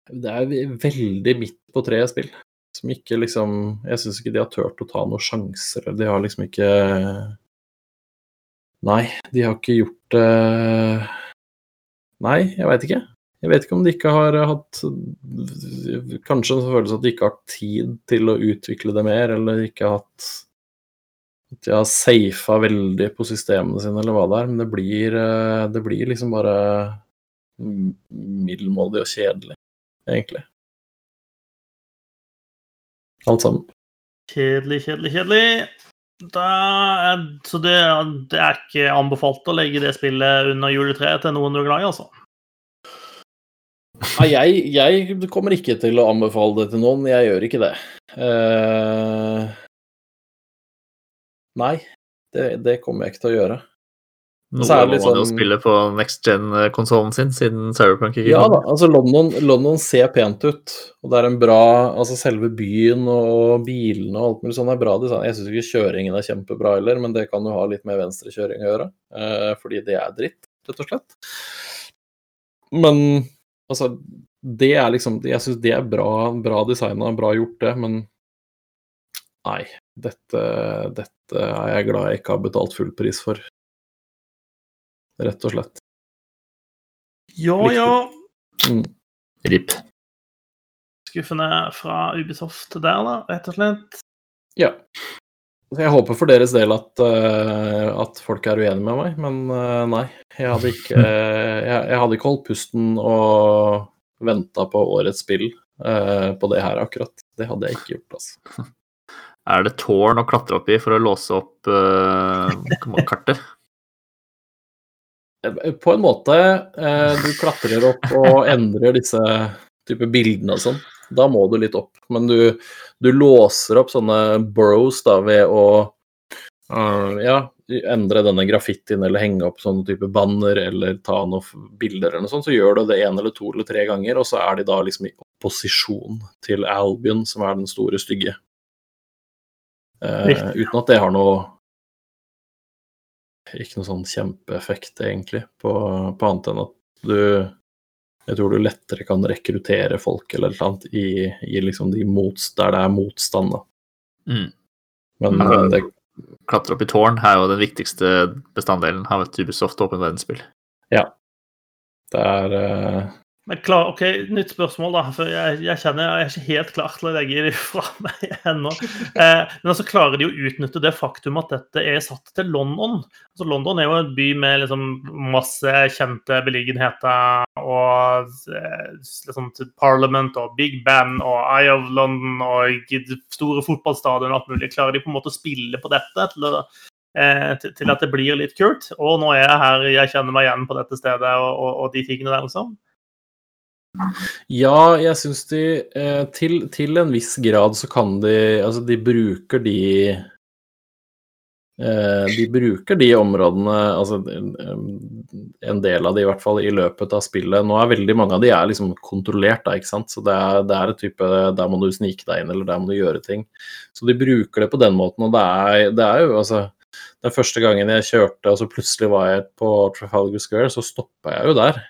Det er veldig midt på treet spill. Som ikke liksom Jeg syns ikke de har turt å ta noen sjanser. De har liksom ikke Nei, de har ikke gjort det Nei, jeg veit ikke. Jeg vet ikke om de ikke har hatt Kanskje en følelse at de ikke har hatt tid til å utvikle det mer, eller ikke har hatt At de har safa veldig på systemene sine, eller hva det er. Men det blir, eh, det blir liksom bare middelmådig og kjedelig, egentlig. Alt sammen. Kjedelig, kjedelig, kjedelig. Er, så det, det, er ikke anbefalt å legge det spillet under juletreet til noen du er glad i, altså? Nei, jeg, jeg kommer ikke til å anbefale det til noen. Jeg gjør ikke det. Uh, nei, det, det kommer jeg ikke til å gjøre. Nå må litt man jo sånn- spille på next gen-konsollen sin, siden Cyberpunk ikke Ja da, altså London, London ser pent ut. Og det er en bra Altså selve byen og bilene og alt mulig sånn er bra design. Jeg syns ikke kjøringen er kjempebra heller, men det kan jo ha litt med venstrekjøring å gjøre. Eh, fordi det er dritt, rett og slett. Men altså Det er liksom Jeg syns det er bra, bra designa, bra gjort, det, men Nei. Dette, dette er jeg glad jeg ikke har betalt full pris for. Rett og slett. Ja, ja. Mm. RIP. Skuffende fra Ubisoft der, da, rett og slett. Ja. Jeg håper for deres del at, uh, at folk er uenige med meg, men uh, nei. Jeg hadde ikke, uh, [laughs] jeg, jeg hadde ikke holdt pusten og venta på årets spill på det her akkurat. Det hadde jeg ikke gjort, altså. [laughs] Er det tårn å klatre opp i for å låse opp kartet? [laughs] På en måte. Du klatrer opp og endrer disse type bildene og sånn. Da må du litt opp. Men du, du låser opp sånne bros da ved å uh, ja, endre denne graffitien eller henge opp sånne type banner eller ta noen bilder eller noe sånt. Så gjør du det en eller to eller tre ganger, og så er de da liksom i opposisjon til Albion, som er den store stygge. Uh, uten at det har noe ikke noe sånn kjempeeffekt, egentlig, på, på annet enn at du Jeg tror du lettere kan rekruttere folk eller noe annet i, i liksom de mots, der det er motstand, da. Mm. Men Ja. det, Klatre opp i tårn er jo den viktigste bestanddelen av et Ubisoft åpen verdensspill. Ja. det er eh, Men klar, ok, Nytt spørsmål, da. For jeg, jeg kjenner jeg er ikke helt klar til å legge det fra meg [laughs] ennå. Eh, men altså klarer de å utnytte det faktum at dette er satt til London? Altså London er jo en by med liksom masse kjente beliggenheter og eh, liksom Parliament og Big Ben og Eye of London og store fotballstadion og alt mulig. Klarer de på en måte å spille på dette til, å, eh, til at det blir litt kult? Og nå er jeg her, jeg kjenner meg igjen på dette stedet og, og, og de tingene der, liksom. Ja, jeg syns de eh, til, til en viss grad så kan de Altså, de bruker de eh, De bruker de områdene, altså eh, en del av de i hvert fall, i løpet av spillet. Nå er veldig mange av de er liksom kontrollert, da, ikke sant. Så det er, det er et type Der må du snike deg inn, eller der må du gjøre ting. Så de bruker det på den måten, og det er, det er jo altså Den første gangen jeg kjørte, og så plutselig var jeg på Trafalgar Square, så stoppa jeg jo der.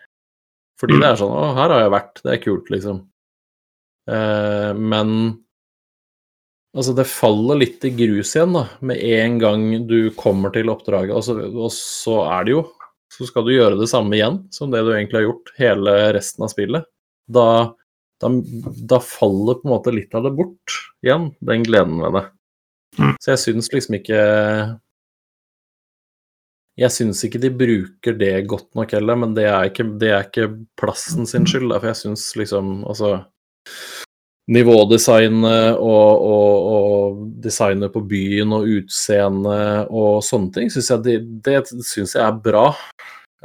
Fordi det er sånn Å, her har jeg vært. Det er kult, liksom. Eh, men altså, det faller litt i grus igjen, da. Med en gang du kommer til oppdraget, og så, og så er det jo Så skal du gjøre det samme igjen som det du egentlig har gjort hele resten av spillet. Da, da, da faller på en måte litt av det bort igjen, den gleden ved det. Mm. Så jeg syns liksom ikke jeg syns ikke de bruker det godt nok heller, men det er ikke, det er ikke plassen sin skyld. For jeg syns liksom Altså Nivådesignet og, og, og designet på byen og utseendet og sånne ting, syns jeg, det, det synes jeg er bra.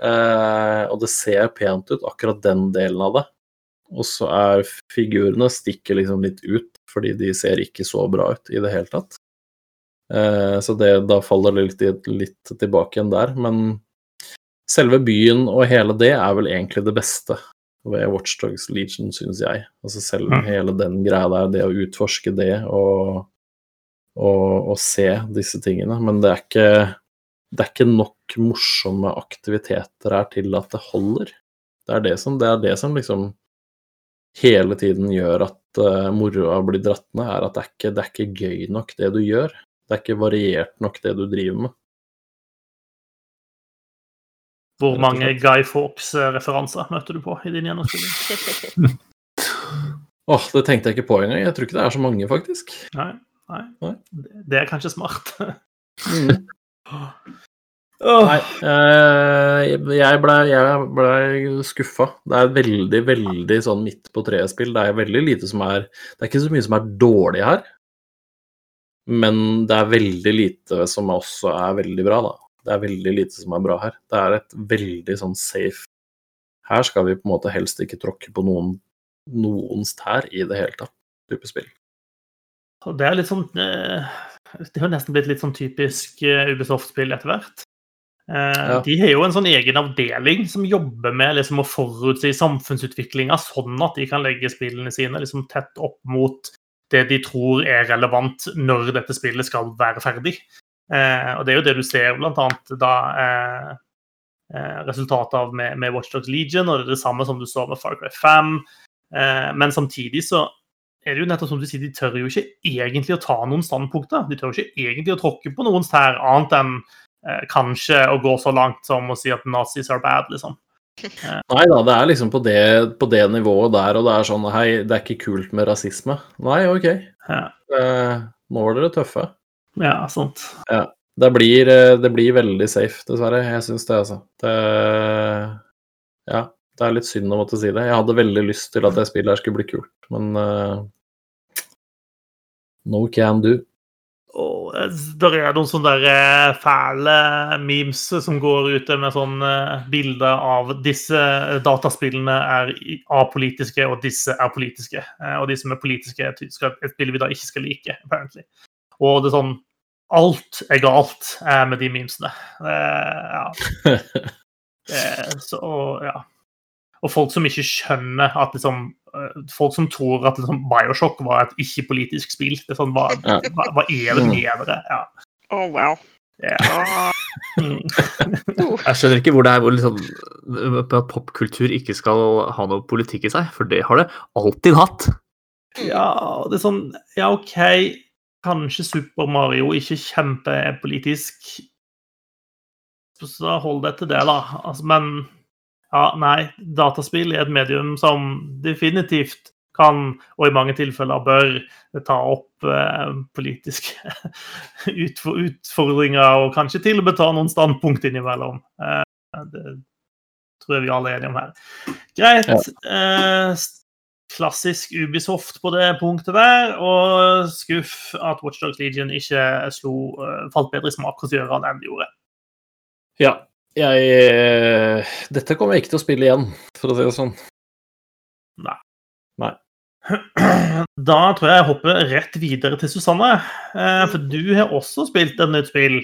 Eh, og det ser pent ut, akkurat den delen av det. Og så er figurene stikker liksom litt ut, fordi de ser ikke så bra ut i det hele tatt. Eh, så det, da faller det litt, litt tilbake igjen der. Men selve byen og hele det er vel egentlig det beste ved Watchdogs Legion, syns jeg. Altså selv Mm. hele den greia der, det å utforske det og, og, og se disse tingene. Men det er ikke det er ikke nok morsomme aktiviteter her til at det holder. Det er det som, det er det som liksom hele tiden gjør at uh, moroa blir dratt ned, er at det er, ikke, det er ikke gøy nok det du gjør. Det er ikke variert nok det du driver med. Hvor mange. Guy Fawkes-referanser møter du på i din gjennomspilling? [laughs] Åh, det tenkte jeg ikke på engang. Jeg tror ikke det er så mange, faktisk. Nei, nei. Nei. Det- er kanskje smart. Mm. [laughs] Nei, eh, jeg ble, jeg ble skuffa. Det er veldig, veldig sånn midt på treet-spill. Det er veldig lite som er Det er ikke så mye som er dårlig her, men det er veldig lite som også er veldig bra, da. Det er veldig lite som er bra her. Det er et veldig sånn safe Her skal vi på en måte helst ikke tråkke på noen noens tær i det hele tatt, type spill. Og det er litt sånn eh, Det har nesten blitt litt sånn typisk eh, Ubisoft-spill etter hvert. Eh, Ja. De har jo en sånn egen avdeling som jobber med liksom å forutsi samfunnsutviklinga, sånn at de kan legge spillene sine liksom tett opp mot det de tror er relevant når dette spillet skal være ferdig. Eh, og det er jo det du ser annet da eh, eh, resultatet av med, med Watchdogs Legion, og det er det samme som du så med Far Cry 5. Eh, men samtidig så er det jo nettopp som du sier, de tør jo ikke egentlig å ta noen standpunkter. De tør jo ikke egentlig å tråkke på noens tær, annet enn eh, kanskje å gå så langt som å si at nazis are bad, liksom. [laughs] Nei da, det er liksom på det, på det nivået der, og det er sånn Hei, det er ikke kult med rasisme. Nei, OK. Ja, Eh, nå var dere tøffe. ja sant. Det blir, eh, det blir veldig safe, dessverre. Jeg syns det, altså. Det Ja, det er litt synd å måtte si det. Jeg hadde veldig lyst til at det spillet her skulle bli kult, men uh, No can do. Og det der er noen sånne der eh, fæle memes som går ute med sånn eh, bilder av disse dataspillene er apolitiske, og disse er politiske. Eh, Og de som er politiske, er et spill vi da ikke skal like, apparently. Og det er sånn Alt er galt eh, med de memesene. Eh, ja. [laughs] Eh, så, ja. og folk som ikke skjønner at liksom eh, Folk som tror at liksom, Bioshock var et ikke-politisk spill. Det er sånn, hva, Ja. hva, hva er det med dere? Ja. Oh, wow. Ja. Ah, Mm. Jeg skjønner ikke hvor det er hvor liksom, at popkultur ikke skal ha noe politikk i seg, for det har det alltid hatt. ja, det er sånn Ja, OK, kanskje Super Mario ikke kjempepolitisk. Så hold deg til det, da. Altså, men ja, nei. Dataspill er et medium som definitivt kan, og i mange tilfeller bør, ta opp eh, politiske [laughs] utfordringer, og kanskje til og med ta noen standpunkt innimellom. Eh, det tror jeg vi alle er enige om her. Greit. Eh, klassisk Ubisoft på det punktet der, og skuff at Watchdogs Legion ikke slo, eh, falt bedre i smak hos Gjøran enn det gjorde. Ja. Jeg eh, Dette kommer jeg ikke til å spille igjen, for å si det sånn. Nei. [clears throat] Da tror jeg jeg hopper rett videre til Susanne, eh, for du har også spilt et nytt spill.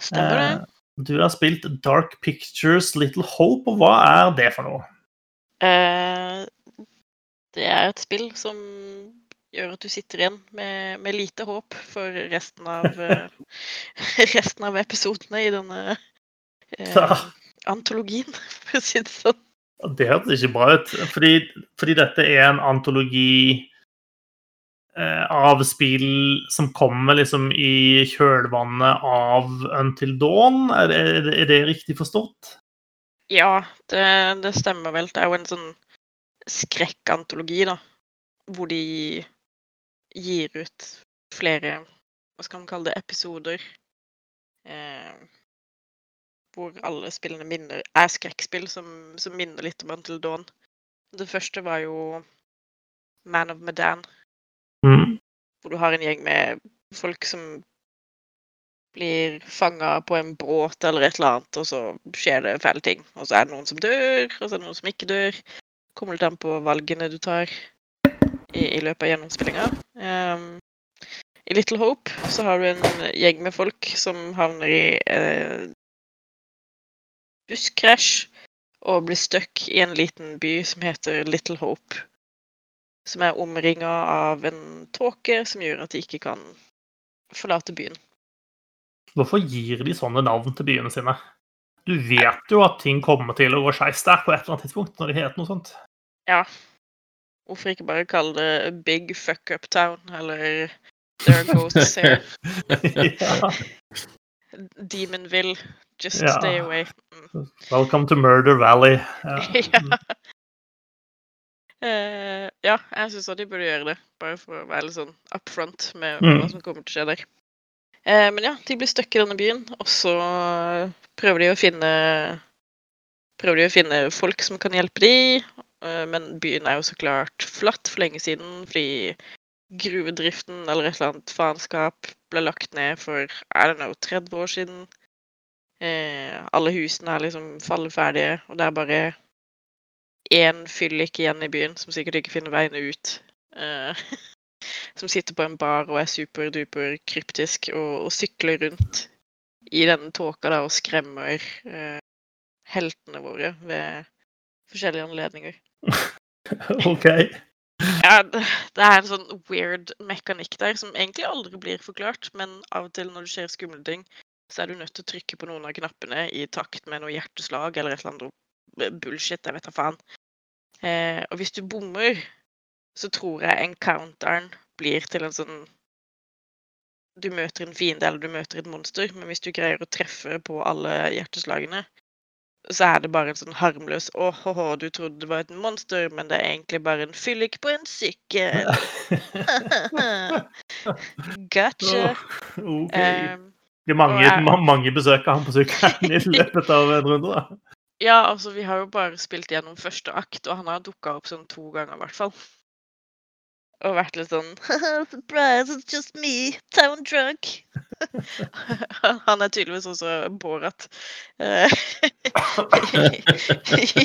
stemmer det? Eh, Du har spilt Dark Pictures Little Hope, og hva er det for noe? Eh, det er et spill som gjør at du sitter igjen med, med lite håp for resten av [laughs] [laughs] resten av episodene i denne eh, antologien, [laughs] for å si det sånn. Det hørtes ikke bra ut, fordi, fordi dette er en antologi eh, av spill som kommer liksom i kjølvannet av Until Dawn. Er, er, er det riktig forstått? Ja, det, det stemmer vel. Det er jo en sånn skrekkantologi, da. Hvor de gir ut flere Hva skal man kalle det? Episoder. Eh, hvor alle spillene minner, er skrekkspill som, som minner litt om Until Dawn. Det første var jo Man of Medan, Mm. hvor du har en gjeng med folk som blir fanga på en båt eller et eller annet, og så skjer det fæle ting. Og så er det noen som dør, og så er det noen som ikke dør. Kommer litt an på valgene du tar i, i løpet av gjennomspillinga. Um, I Little Hope så har du en gjeng med folk som havner i eh, busskrasj og blir stuck i en liten by som heter Little Hope. Som er omringa av en tåke som gjør at de ikke kan forlate byen. Hvorfor gir de sånne navn til byene sine? Du vet jo at ting kommer til å gå skeis der på et eller annet tidspunkt, når de heter noe sånt. Ja. Hvorfor ikke bare kalle det Big Fuck Up Town, eller There Goes [laughs] Sale? ja. Demonville, Just Ja. Stay Away. Welcome to Murder Valley. [laughs] Ja. Eh, ja, jeg syns de burde gjøre det, bare for å være litt sånn up front med Mm. hva som kommer til å skje der. Uh, men ja, de blir stuck i denne byen, og så prøver de å finne Prøver de å finne folk som kan hjelpe de, uh, men byen er jo så klart flatt for lenge siden, fordi gruvedriften eller et eller annet faenskap ble lagt ned for I don't know, 30 år siden. Eh, alle husene er liksom falleferdige, og det er bare én fyllik igjen i byen som sikkert ikke finner veiene ut. eh, [laughs] som sitter på en bar og er superduper kryptisk og, og sykler rundt i denne tåka da og skremmer eh, heltene våre ved forskjellige anledninger. [laughs] OK. Ja, det, det er en sånn weird mekanikk der som egentlig aldri blir forklart, men av og til når det skjer skumle ting, så er du nødt til å trykke på noen av knappene i takt med noe hjerteslag eller et eller annet bullshit, jeg vet da faen. Eh, og hvis du bommer, så tror jeg encounteren blir til en sånn Du møter en fiende eller du møter et monster, men hvis du greier å treffe på alle hjerteslagene, så er det bare en sånn harmløs Å, hå, du trodde det var et monster, men det er egentlig bare en fyllik på en sykkel. [laughs] [laughs] gotcha. OK. okay. Det er mange, jeg- [laughs] mange besøk av han på sykkelen i [laughs] løpet av en runde. da. ja, altså, vi har jo bare spilt gjennom første akt, og han har dukka opp sånn to ganger, i hvert fall. Og vært litt sånn [laughs] Surprise, it's just me, town drunk. han er tydeligvis også Borat. eh, I,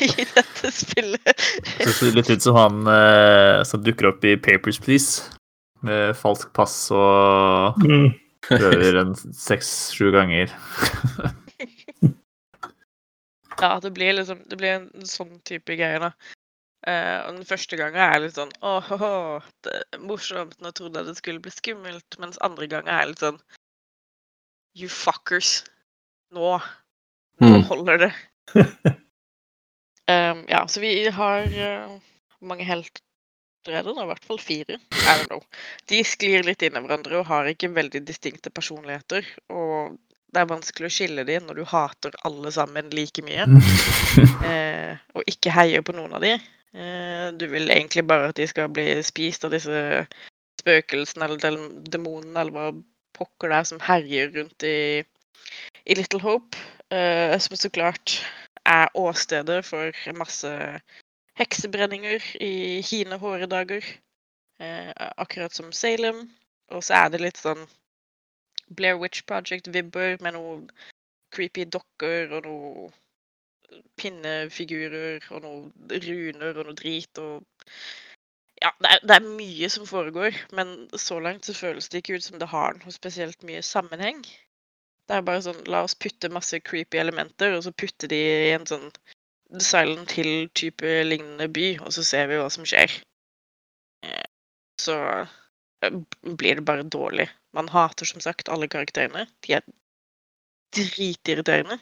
I dette spillet. Det ser litt ut som han eh, som dukker opp i Papers, Please. Med falskt pass og Mm. Prøver en seks-sju ganger. [laughs] Ja, det blir liksom Det blir en sånn type greie, da. Eh, og den første gangen er jeg litt sånn åh, oh, det er morsomt. Nå trodde jeg det skulle bli skummelt. Mens andre gangen er jeg litt sånn You fuckers. Nå. Nå Mm. holder det. [laughs] um, ja, så vi har uh, mange helter er da, i hvert fall fire. I don't know. De sklir litt inn i hverandre og har ikke veldig distinkte personligheter. Og det er vanskelig å skille dem når du hater alle sammen like mye. [laughs] Eh, og ikke heier på noen av dem. Eh, du vil egentlig bare at de skal bli spist av disse spøkelsene eller demonene eller hva pokker det er som herjer rundt i, i Little Hope. eh, som så klart er åstedet for masse heksebrenninger i hine hårde dager. Eh, akkurat som Salem. Og så er det litt sånn Blair Witch Project-vibber med noen creepy dokker og noen pinnefigurer og noen runer og noe drit og Ja, det er, det er mye som foregår, men så langt så føles det ikke ut som det har noe spesielt mye sammenheng. Det er bare sånn La oss putte masse creepy elementer, og så putte de i en sånn Silent til type lignende by, og så ser vi hva som skjer. Eh, Så eh, blir det bare dårlig. Man hater som sagt alle karakterene. De er dritirriterende.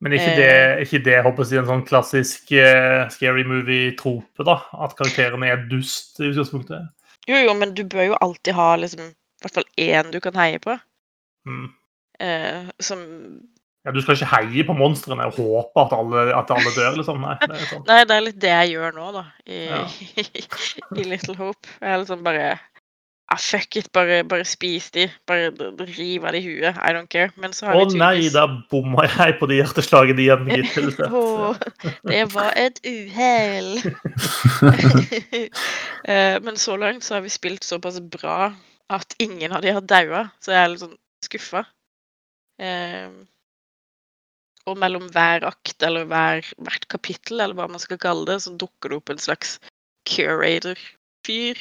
Men ikke det, er ikke det håper jeg, en sånn klassisk uh, scary movie-trope? da? At karakterene er dust i utgangspunktet? Jo, jo, men du bør jo alltid ha liksom i hvert fall én du kan heie på. Mm. Eh, som Ja, Du skal ikke heie på monstrene og håpe at alle, at alle dør, liksom? Nei. det sånn. Nei, det er litt det jeg gjør nå, da. I, Ja. [laughs] i Little Hope. Jeg er liksom bare ah, Fuck it, bare, bare spis de. Bare riv av de huet. I don't care. Men så har Å nei, da bomma jeg på de hjerteslagene igjen. gitt til sett. [laughs] Det var et uhell. [laughs] Eh, Men så langt så har vi spilt såpass bra at ingen av de har daua, så jeg er litt sånn skuffa. Eh, og mellom hver akt eller hver, hvert kapittel, eller hva man skal kalle det, så dukker det opp en slags curator-fyr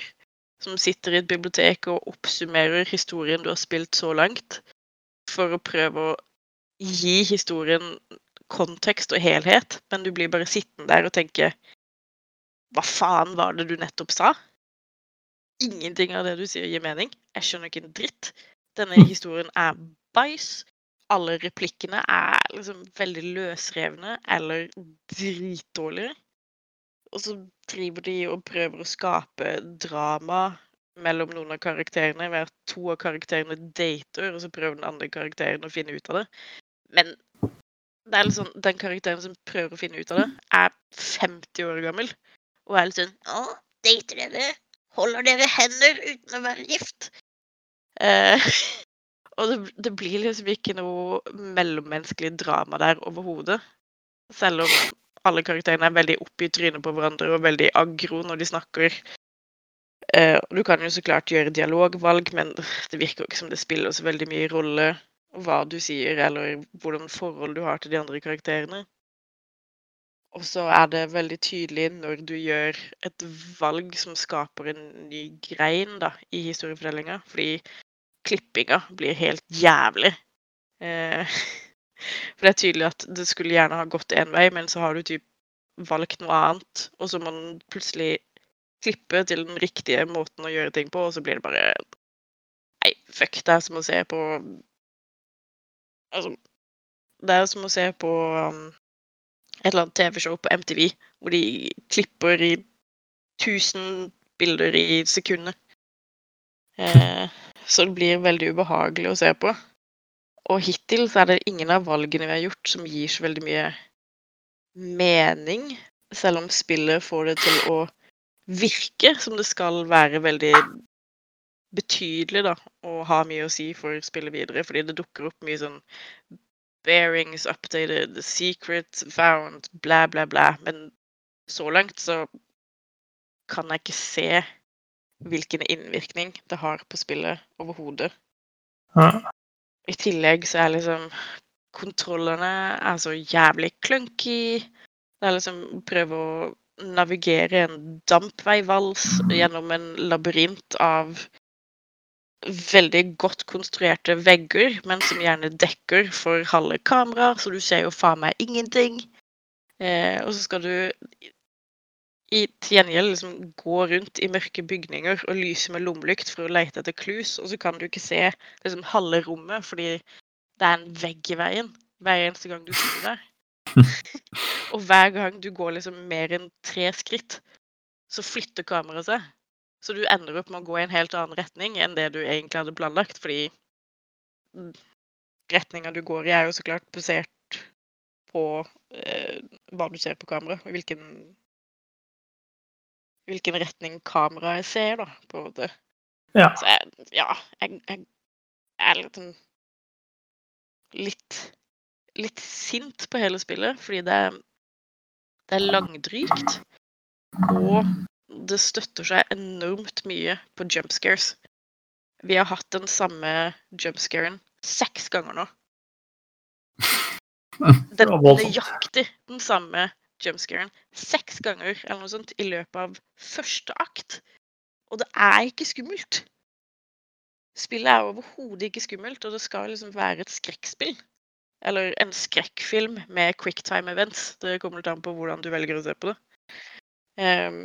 som sitter i et bibliotek og oppsummerer historien du har spilt så langt, for å prøve å gi historien kontekst og helhet, men du blir bare sittende der og tenke Hva faen var det du nettopp sa? Ingenting av det du sier, gir mening. Jeg skjønner ikke en dritt. Denne [laughs] historien er bæsj. Alle replikkene er liksom veldig løsrevne eller dritdårlige. Og så driver de og prøver å skape drama mellom noen av karakterene ved at to av karakterene dater, og så prøver den andre karakteren å finne ut av det. Men det er liksom, den karakteren som prøver å finne ut av det, er 50 år gammel. Og er litt sånn Å, dater dere? Holder dere hender uten å være gift? Eh, [laughs] og det, det blir liksom ikke noe mellommenneskelig drama der overhodet. Selv om alle karakterene er veldig oppi trynet på hverandre og veldig aggro når de snakker. Eh, du kan jo så klart gjøre dialogvalg, men det virker jo ikke som det spiller så veldig mye rolle hva du sier, eller hvordan forhold du har til de andre karakterene. Og så er det veldig tydelig når du gjør et valg som skaper en ny grein da, i historiefortellinga. Fordi klippinga blir helt jævlig. Eh, for det er tydelig at det skulle gjerne ha gått én vei, men så har du typ valgt noe annet, og så må den plutselig klippe til den riktige måten å gjøre ting på, og så blir det bare Nei, fuck. Det er som å se på Altså, det er som å se på um, et eller annet TV-show på MTV, hvor de klipper i 1000 bilder i sekundet. Eh, så det blir veldig ubehagelig å se på. Og hittil så er det ingen av valgene vi har gjort som gir så veldig mye mening, selv om spillet får det til å virke som det skal være veldig betydelig, da, og ha mye å si for spillet videre, fordi det dukker opp mye sånn bearings updated, secret found, bla, bla, bla. Men så langt så kan jeg ikke se hvilken innvirkning det har på spillet overhodet. Ja. I tillegg så er liksom kontrollene er så jævlig clunky. Det er liksom å prøve å navigere en dampveivals gjennom en labyrint av veldig godt konstruerte vegger, men som gjerne dekker for halve kameraet, så du ser jo faen meg ingenting. Eh, og så skal du i til gjengjeld liksom gå rundt i mørke bygninger og lyse med lommelykt for å lete etter clues, og så kan du ikke se liksom halve rommet fordi det er en vegg i veien hver eneste gang du sitter der. [laughs] og hver gang du går liksom mer enn tre skritt, så flytter kameraet seg. Så du ender opp med å gå i en helt annen retning enn det du egentlig hadde planlagt, fordi retninga du går i, er jo så klart basert på eh, hva du ser på kamera, hvilken hvilken retning kameraet ser, da, på en måte. Ja. Så jeg, ja, jeg, jeg, jeg er litt sånn litt litt sint på hele spillet, fordi det, det er langdrygt. Og det støtter seg enormt mye på jumpscares. Vi har hatt den samme jumpscaren seks ganger nå. [laughs] Den er nøyaktig den samme jump scaren seks ganger eller noe sånt i løpet av første akt. Og det er ikke skummelt. Spillet er overhodet ikke skummelt, og det skal liksom være et skrekkspill. Eller en skrekkfilm med quicktime events. Det kommer litt an på hvordan du velger å se på det. Um,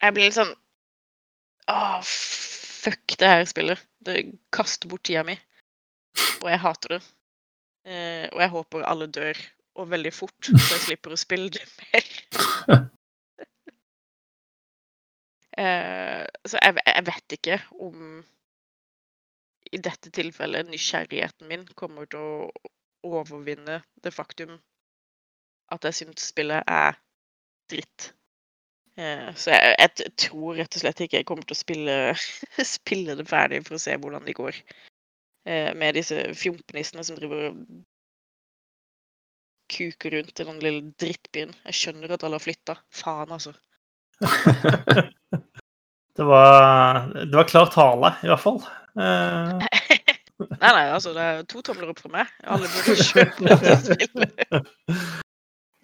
jeg blir litt sånn Åh, fuck det her spillet. Det kaster bort tida mi. Og jeg hater det. Uh, og jeg håper alle dør, og veldig fort, [laughs] så jeg slipper å spille det mer. Uh, [laughs] så jeg, jeg vet ikke om i dette tilfellet nysgjerrigheten min kommer til å overvinne det faktum at jeg syns spillet er dritt. Uh, så jeg, jeg tror rett og slett ikke jeg kommer til å spille, [laughs] spille det ferdig for å se hvordan det går. Eh, med disse fjompenissene som driver og kuker rundt i den lille drittbyen. Jeg skjønner at alle har flytta. Faen, altså. [laughs] Det var, det var klar tale, i hvert fall. Uh... [laughs] Nei, nei, altså, det er to tomler opp fra meg. Alle burde [laughs] kjøpe dette spillet.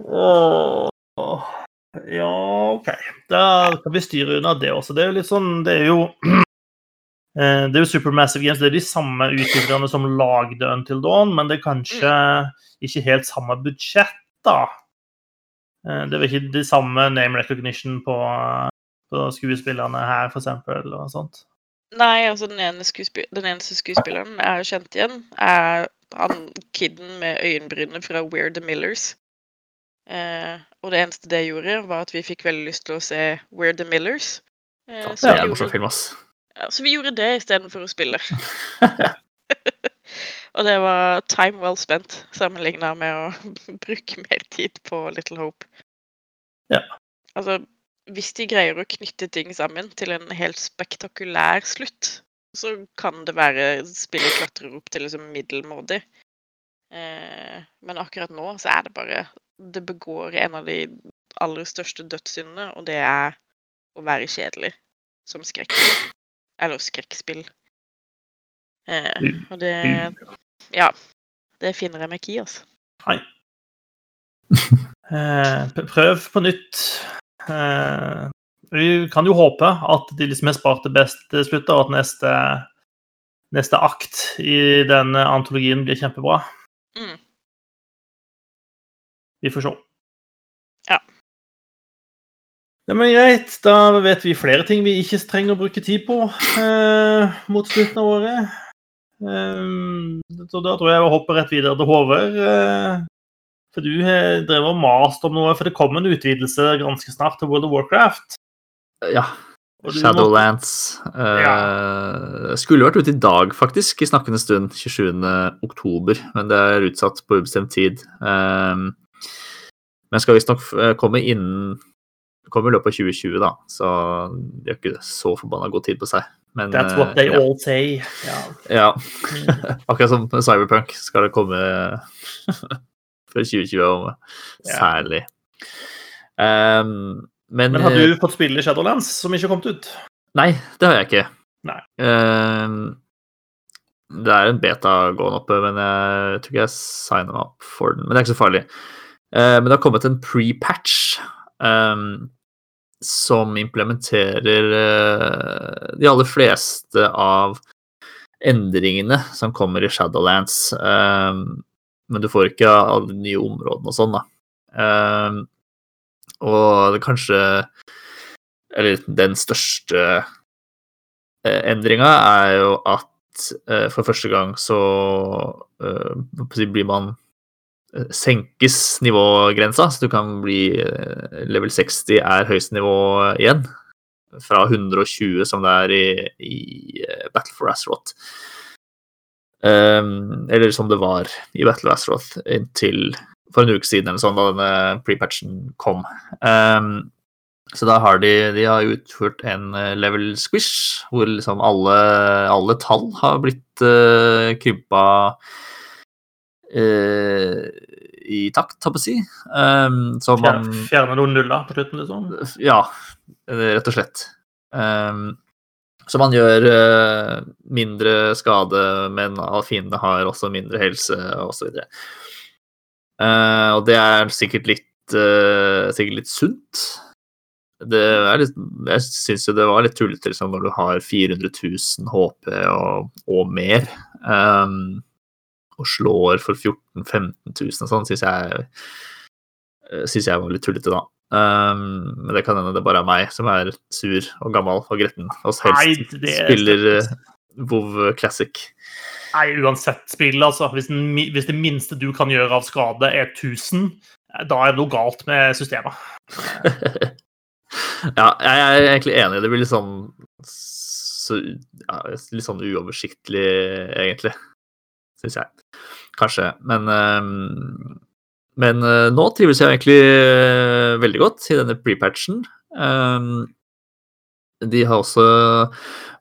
Åh, ja, OK. Da kan vi styre unna det også. Det er jo litt sånn Det er jo [clears throat] det er jo Supermassive Games. Det er de samme utviklerne som lagde Until Dawn, men det er kanskje ikke helt samme budsjett, da. Eh, Det er vel ikke de samme name recognition på, på skuespillerne her, for eksempel, og sånt. Nei, altså den, ene den eneste skuespilleren jeg har kjent igjen, er han kiden med øyenbrynene fra We're the Millers. Eh, og det eneste det gjorde, var at vi fikk veldig lyst til å se We're the Millers. Eh, Det er en morsom film, ass. Ja, så vi gjorde det istedenfor å spille. [laughs] og det var time well spent sammenligna med å [laughs] bruke mer tid på Little Hope. Ja. Altså, hvis de greier å knytte ting sammen til en helt spektakulær slutt, så kan det være spillet klatrer opp til liksom middelmådig. Eh, men akkurat nå så er det bare Det begår en av de aller største dødssyndene, og det er å være kjedelig som skrekkspill. Eller skrekkspill. Eh, og det Ja. Det finner jeg meg ikke i, altså. Nei. [laughs] Eh, prøv på nytt. Eh, vi kan jo håpe at de liksom har spart det best til slutt, og at neste, neste akt i denne antologien blir kjempebra. Mm. Vi får se. Ja. Ja, men greit, da vet vi flere ting vi ikke trenger å bruke tid på eh, mot slutten av året. Eh, så da tror jeg jeg hopper rett videre til Håvard. eh, for du har drevet og mast om noe, for det kom en utvidelse ganske snart til World of Warcraft. Ja. Shadowlands. Eh, skulle vært ute i dag, faktisk, i snakkende stund. 27. oktober, men det er utsatt på ubestemt tid. Eh, men skal visstnok eh, komme innen Kommer i løpet av 2020, da, så de har ikke så forbanna god tid på seg. Men, That's what they eh, ja. all say. Ja. Ja, Mm. [laughs] akkurat som Cyberpunk skal det komme [laughs] før 2020 om særlig. Um, men, Men har eh, du fått spille Shadowlands, som ikke har kommet ut? Nei, det har jeg ikke. Ehm, det er en beta gående oppe, men jeg tror ikke jeg signer meg opp for den. Men det er ikke så farlig. Uh, men det har kommet en pre-patch ehm, som implementerer uh, de aller fleste av endringene som kommer i Shadowlands. Um, men du får ikke alle de nye områdene og sånn, da. Um, og kanskje Eller den største uh, endringa er jo at uh, for første gang så si, blir man Senkes nivågrensa, så du kan bli eh, Level 60 er høyeste nivå igjen. Fra 120 som det er i, i eh, Battle for Azeroth. Um, eller som det var i Battle of Azeroth inntil for en uke siden, eller sånn, da denne pre-patchen kom. Um, så da har de, de har utført en eh, level squish, hvor liksom alle, alle tall har blitt uh, krympa eh, i takt, holdt jeg på å si. Så man Fjer- Fjerne noen nuller på slutten, liksom? ja, eh, rett og slett. Um, så man gjør uh, mindre skade, men alfinene har også mindre helse, osv. Uh, og det er sikkert litt, uh, sikkert litt sunt. Det litt, jeg syns jo det var litt tullete liksom, når du har 400 000 HP og, og mer, um, og slår for 14 000-15 000 og sånn, syns jeg, eh, synes jeg var litt tullete, da. Um, men det kan hende det bare er meg som er sur og gammel og gretten og Nei, det er spiller uh, WoW Classic. Nei, uansett spill, altså. Hvis, den, hvis det minste du kan gjøre av skade, er 1000, eh, da er det noe galt med systemet. [laughs] ja, jeg er egentlig enig. Det blir litt sånn så, ja, Litt sånn uoversiktlig, egentlig. Syns jeg. Kanskje. Men ehm, Men eh, nå trives jeg egentlig eh, veldig godt i denne pre-patchen. Ehm, de har også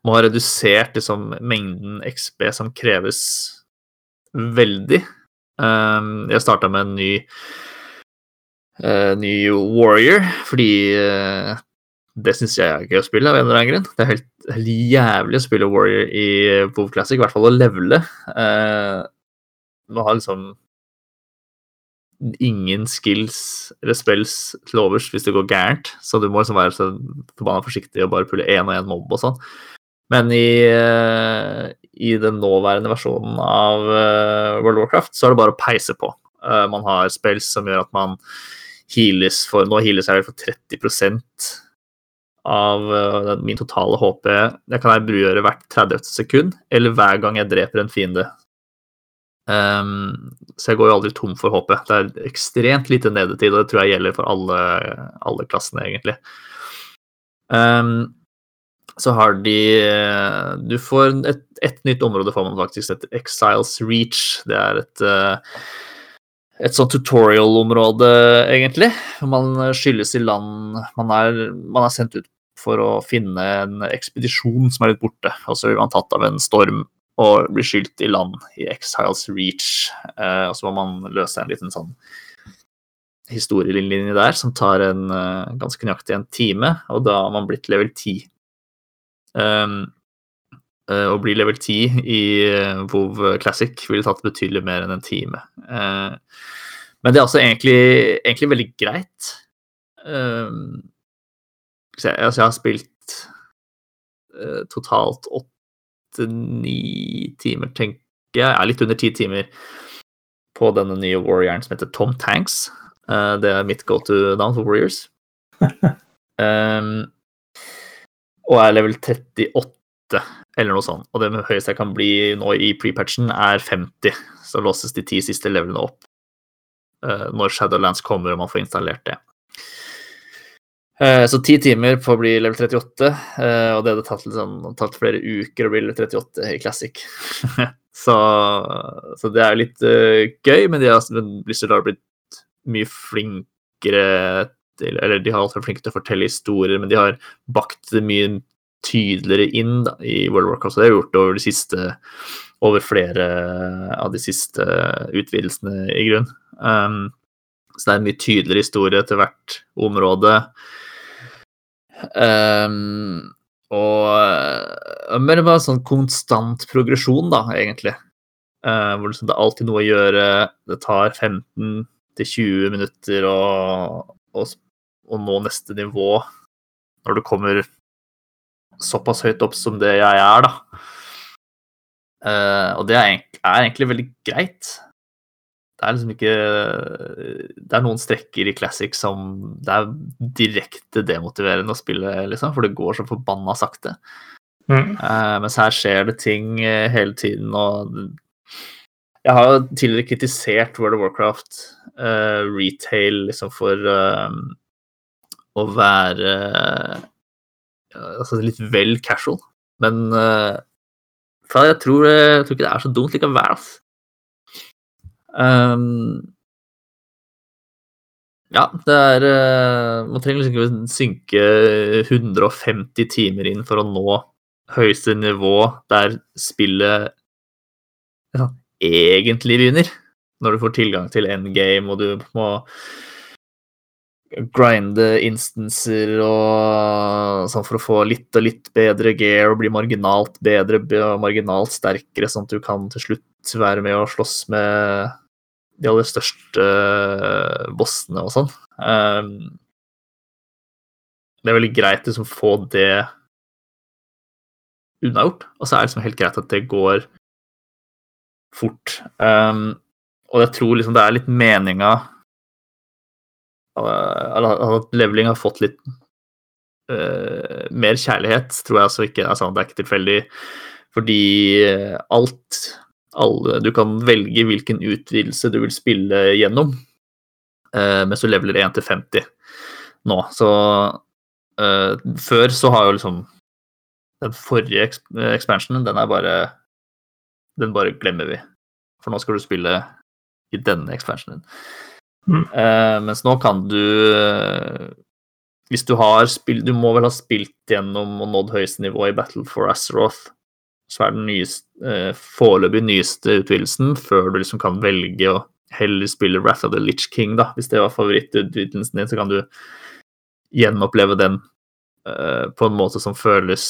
må ha redusert liksom, mengden XB som kreves veldig. Ehm, jeg starta med en ny eh, ny Warrior, fordi det syns jeg er gøy å spille av en eller annen grunn. Det er helt, helt jævlig å spille Warrior i WoW Classic, i hvert fall å levele. Eh, man har liksom ingen skills eller spells til overs hvis det går gærent, så du må liksom være så forbanna forsiktig og bare pulle én og én mobb og sånn. Men i, eh, i den nåværende versjonen av eh, World Warcraft så er det bare å peise på. Eh, man har spells som gjør at man heales for Nå heales jeg vel for 30 av eh, min totale HP. Det kan jeg brugjøre hvert 30. sekund, eller hver gang jeg dreper en fiende. Um, så jeg går jo aldri tom for HP. Det er ekstremt lite nedetid, og det tror jeg gjelder for alle, alle klassene, egentlig. Um, så har de eh, Du får et, et nytt område, får man faktisk, et Exiles Reach. Det er et eh, et sånt tutorial-område, egentlig. Man skyldes i land man er, man er sendt ut for å finne en ekspedisjon som er litt borte. Og så blir man tatt av en storm og blir skylt i land i Exiles Reach. Eh, og så må man løse en liten sånn historielinje der som tar en eh, ganske nøyaktig en time, og da har man blitt level 10. Um, eh, å bli level 10 i eh, WoW Classic ville tatt betydelig mer enn en time. Eh, Men det er altså egentlig, egentlig veldig greit. Vi se, altså jeg har spilt eh, totalt åtte-ni timer, tenker jeg. Ja, litt under ti timer på denne nye warrioren som heter Tom Tanks. Eh, det er mitt go to down for Warriors. um, [laughs] og er level 38, eller noe sånt. Og det høyeste jeg kan bli nå i pre-patchen, er 50. Så låses de ti siste levelene opp uh, når Shadowlands kommer og man får installert det. Eh, Så ti timer på å bli level 38, eh, og det hadde tatt, sånn, tatt flere uker å bli level 38 i Classic. [laughs] så, så det er litt gøy, men de har, Blizzard har blitt mye flinkere til Eller de har alltid vært flinke til å fortelle historier, men de har bakt det mye tydeligere inn da, i World of Warcraft. Det har vi gjort over siste over flere av de siste utvidelsene, i grunn. Um, så det er en mye tydeligere historie til hvert område. Um, og Men det var en sånn konstant progresjon, da, egentlig. Uh, hvor liksom det er alltid noe å gjøre. Det tar 15 til 20 minutter å, å, å nå neste nivå når du kommer såpass høyt opp som det jeg er, da. Uh, og det er egentlig, er egentlig veldig greit. Det er liksom ikke Det er noen strekker i Classic som det er direkte demotiverende å spille, liksom, for det går så forbanna sakte. Mm. Uh, mens her skjer det ting uh, hele tiden, og jeg har jo tidligere kritisert World of Warcraft uh, retail liksom for å være altså litt vel casual. Men for jeg tror, jeg tror ikke det er så dumt likevel, altså. Um, ja, det er Man trenger liksom ikke synke 150 timer inn for å nå høyeste nivå der spillet ja, egentlig begynner. Når du får tilgang til endgame og du må grinde instanser og sånn for å få litt og litt bedre gear og bli marginalt bedre og marginalt sterkere, sånn at du kan til slutt være med og slåss med de aller største bossene og sånn. Um, det er veldig greit å liksom, få det unnagjort, og så er det liksom helt greit at det går fort. Um, og jeg tror liksom det er litt meninga at leveling har fått litt uh, mer kjærlighet, tror jeg altså ikke altså, Det er ikke tilfeldig, fordi alt alle, Du kan velge hvilken utvidelse du vil spille gjennom uh, mens du leveler 1 til 50 nå. Så uh, før så har jo liksom den forrige expansionen, den er bare Den bare glemmer vi. For nå skal du spille i denne expansionen. Uh, mens nå kan du Hvis du har spilt Du må vel ha spilt gjennom og nådd høyeste nivå i Battle for Azeroth så er den nyeste, uh, foreløpig nyeste utvidelsen, før du liksom kan velge å heller spille Wrath of the Litch King, da. Hvis det var favorittutvidelsen din, så kan du gjenoppleve den på en måte som føles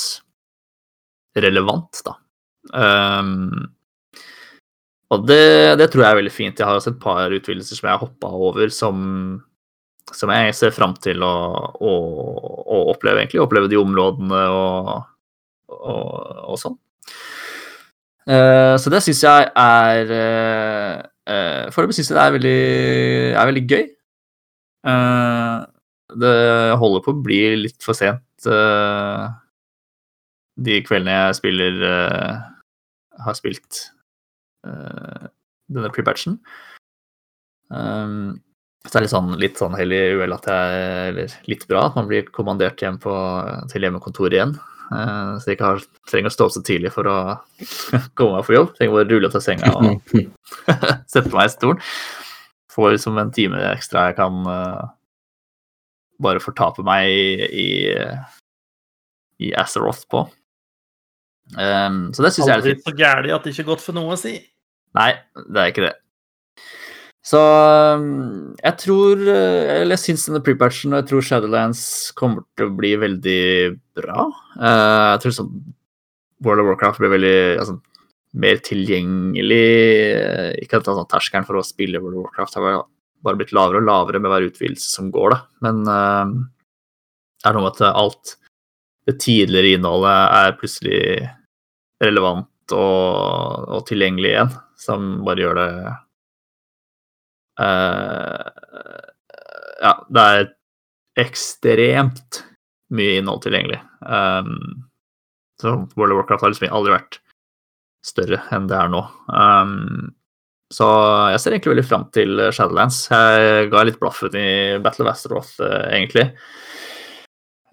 relevant, da. Um, og det, det, tror jeg er veldig fint. Jeg har også et par utvidelser som jeg har hoppa over, som, som, jeg ser fram til å, å, å, oppleve, egentlig. Oppleve de områdene og, og, og sånn. Uh, så det syns jeg er uh, uh, Foreløpig syns jeg det er veldig, er veldig gøy. Det holder på å bli litt for sent de kveldene jeg spiller Har spilt denne pre-patchen. Um, så det er litt sånn, litt sånn hellig uhell at jeg Eller litt bra at man blir kommandert hjem på, til hjemmekontoret igjen. Uh, så jeg ikke har, trenger å stå opp så tidlig for å [laughs] komme meg på jobb. Trenger bare å rulle opp av senga og [laughs] sette meg i stolen. Får liksom en time ekstra jeg kan uh, bare fortape meg i, i, i Azeroth på. Um, så det syns jeg er litt. Aldri så gæli at det ikke er godt for noe å si. Nei, det er ikke det. Så jeg tror Eller jeg syns denne pre-patchen og jeg tror Shadowlands kommer til å bli veldig bra. Jeg tror sånn World of Warcraft blir veldig altså, mer tilgjengelig. Ikke at sånn, terskelen for å spille World of Warcraft har bare blitt lavere og lavere med hver utvidelse som går, da. Men eh, det er noe med at alt det tidligere innholdet er plutselig relevant og, og tilgjengelig igjen, som bare gjør det uh, Ja, det er ekstremt mye innhold tilgjengelig. Um, så World of Warcraft har liksom aldri vært større enn det er nå. Um, så jeg ser egentlig veldig fram til Shadowlands. Jeg ga litt blaffen i Battle of Asteroth, egentlig.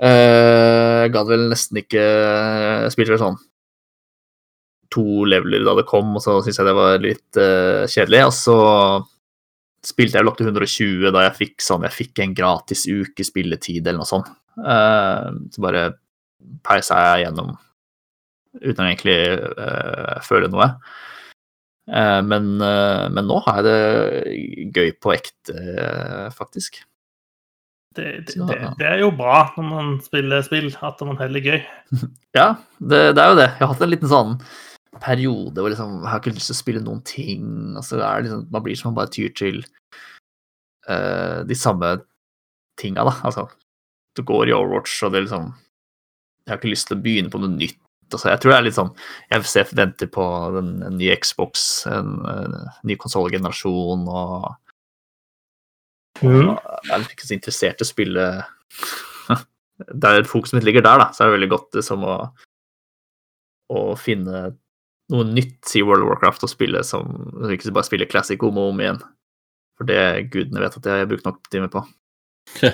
Jeg gadd vel nesten ikke spilte vel sånn to leveler da det kom, og så syntes jeg det var litt uh, kjedelig. Og så spilte jeg vel opp til 120 da jeg fikk sånn Jeg fikk en gratis uke spilletid eller noe sånt. Uh, så bare peisa jeg gjennom uten å egentlig uh, føle noe. Uh, men, men, nå har jeg det gøy på ekte, faktisk. Det, det, det, det, er jo bra når man spiller spill, at man heller det gøy. [laughs] Ja, det, er jo det. Jeg har hatt en liten sånn periode hvor liksom, jeg har ikke lyst til å spille noen ting. altså det er liksom, Man blir som man bare tyr til uh, de samme tinga, da. Altså, du går i Overwatch, og det liksom Jeg har ikke lyst til å begynne på noe nytt. Altså, jeg tror det er litt sånn Jeg venter på den, en ny Xbox, en, en ny konsollgenerasjon, og, mm. Jeg er ikke så interessert i å spille [laughs] Der fokuset mitt ligger der, da, så er det veldig godt det som å, å finne noe nytt i World of Warcraft å spille som ikke bare spille classic om og om igjen. For det gudene vet at jeg har brukt nok timer på. [laughs]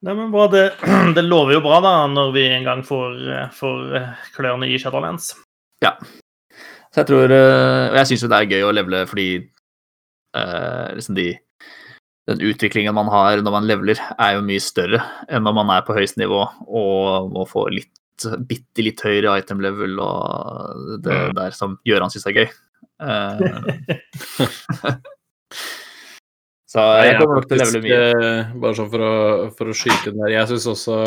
Nei, men bra. Det, [clears throat] det, lover jo bra, da, når vi en gang får, får klørne i Shadowlands. Ja. Så jeg tror eh, Og jeg syns jo det er gøy å levele fordi eh, liksom de den utviklingen man har når man leveler, er jo mye større enn når man er på høyest nivå og må få litt bitte litt høyere item level og det mm. der som Gøran syns er gøy. Uh, [laughs] så jeg kommer nok til å levele mye. Eh, bare sånn for å, for å skyte den der. Jeg syns også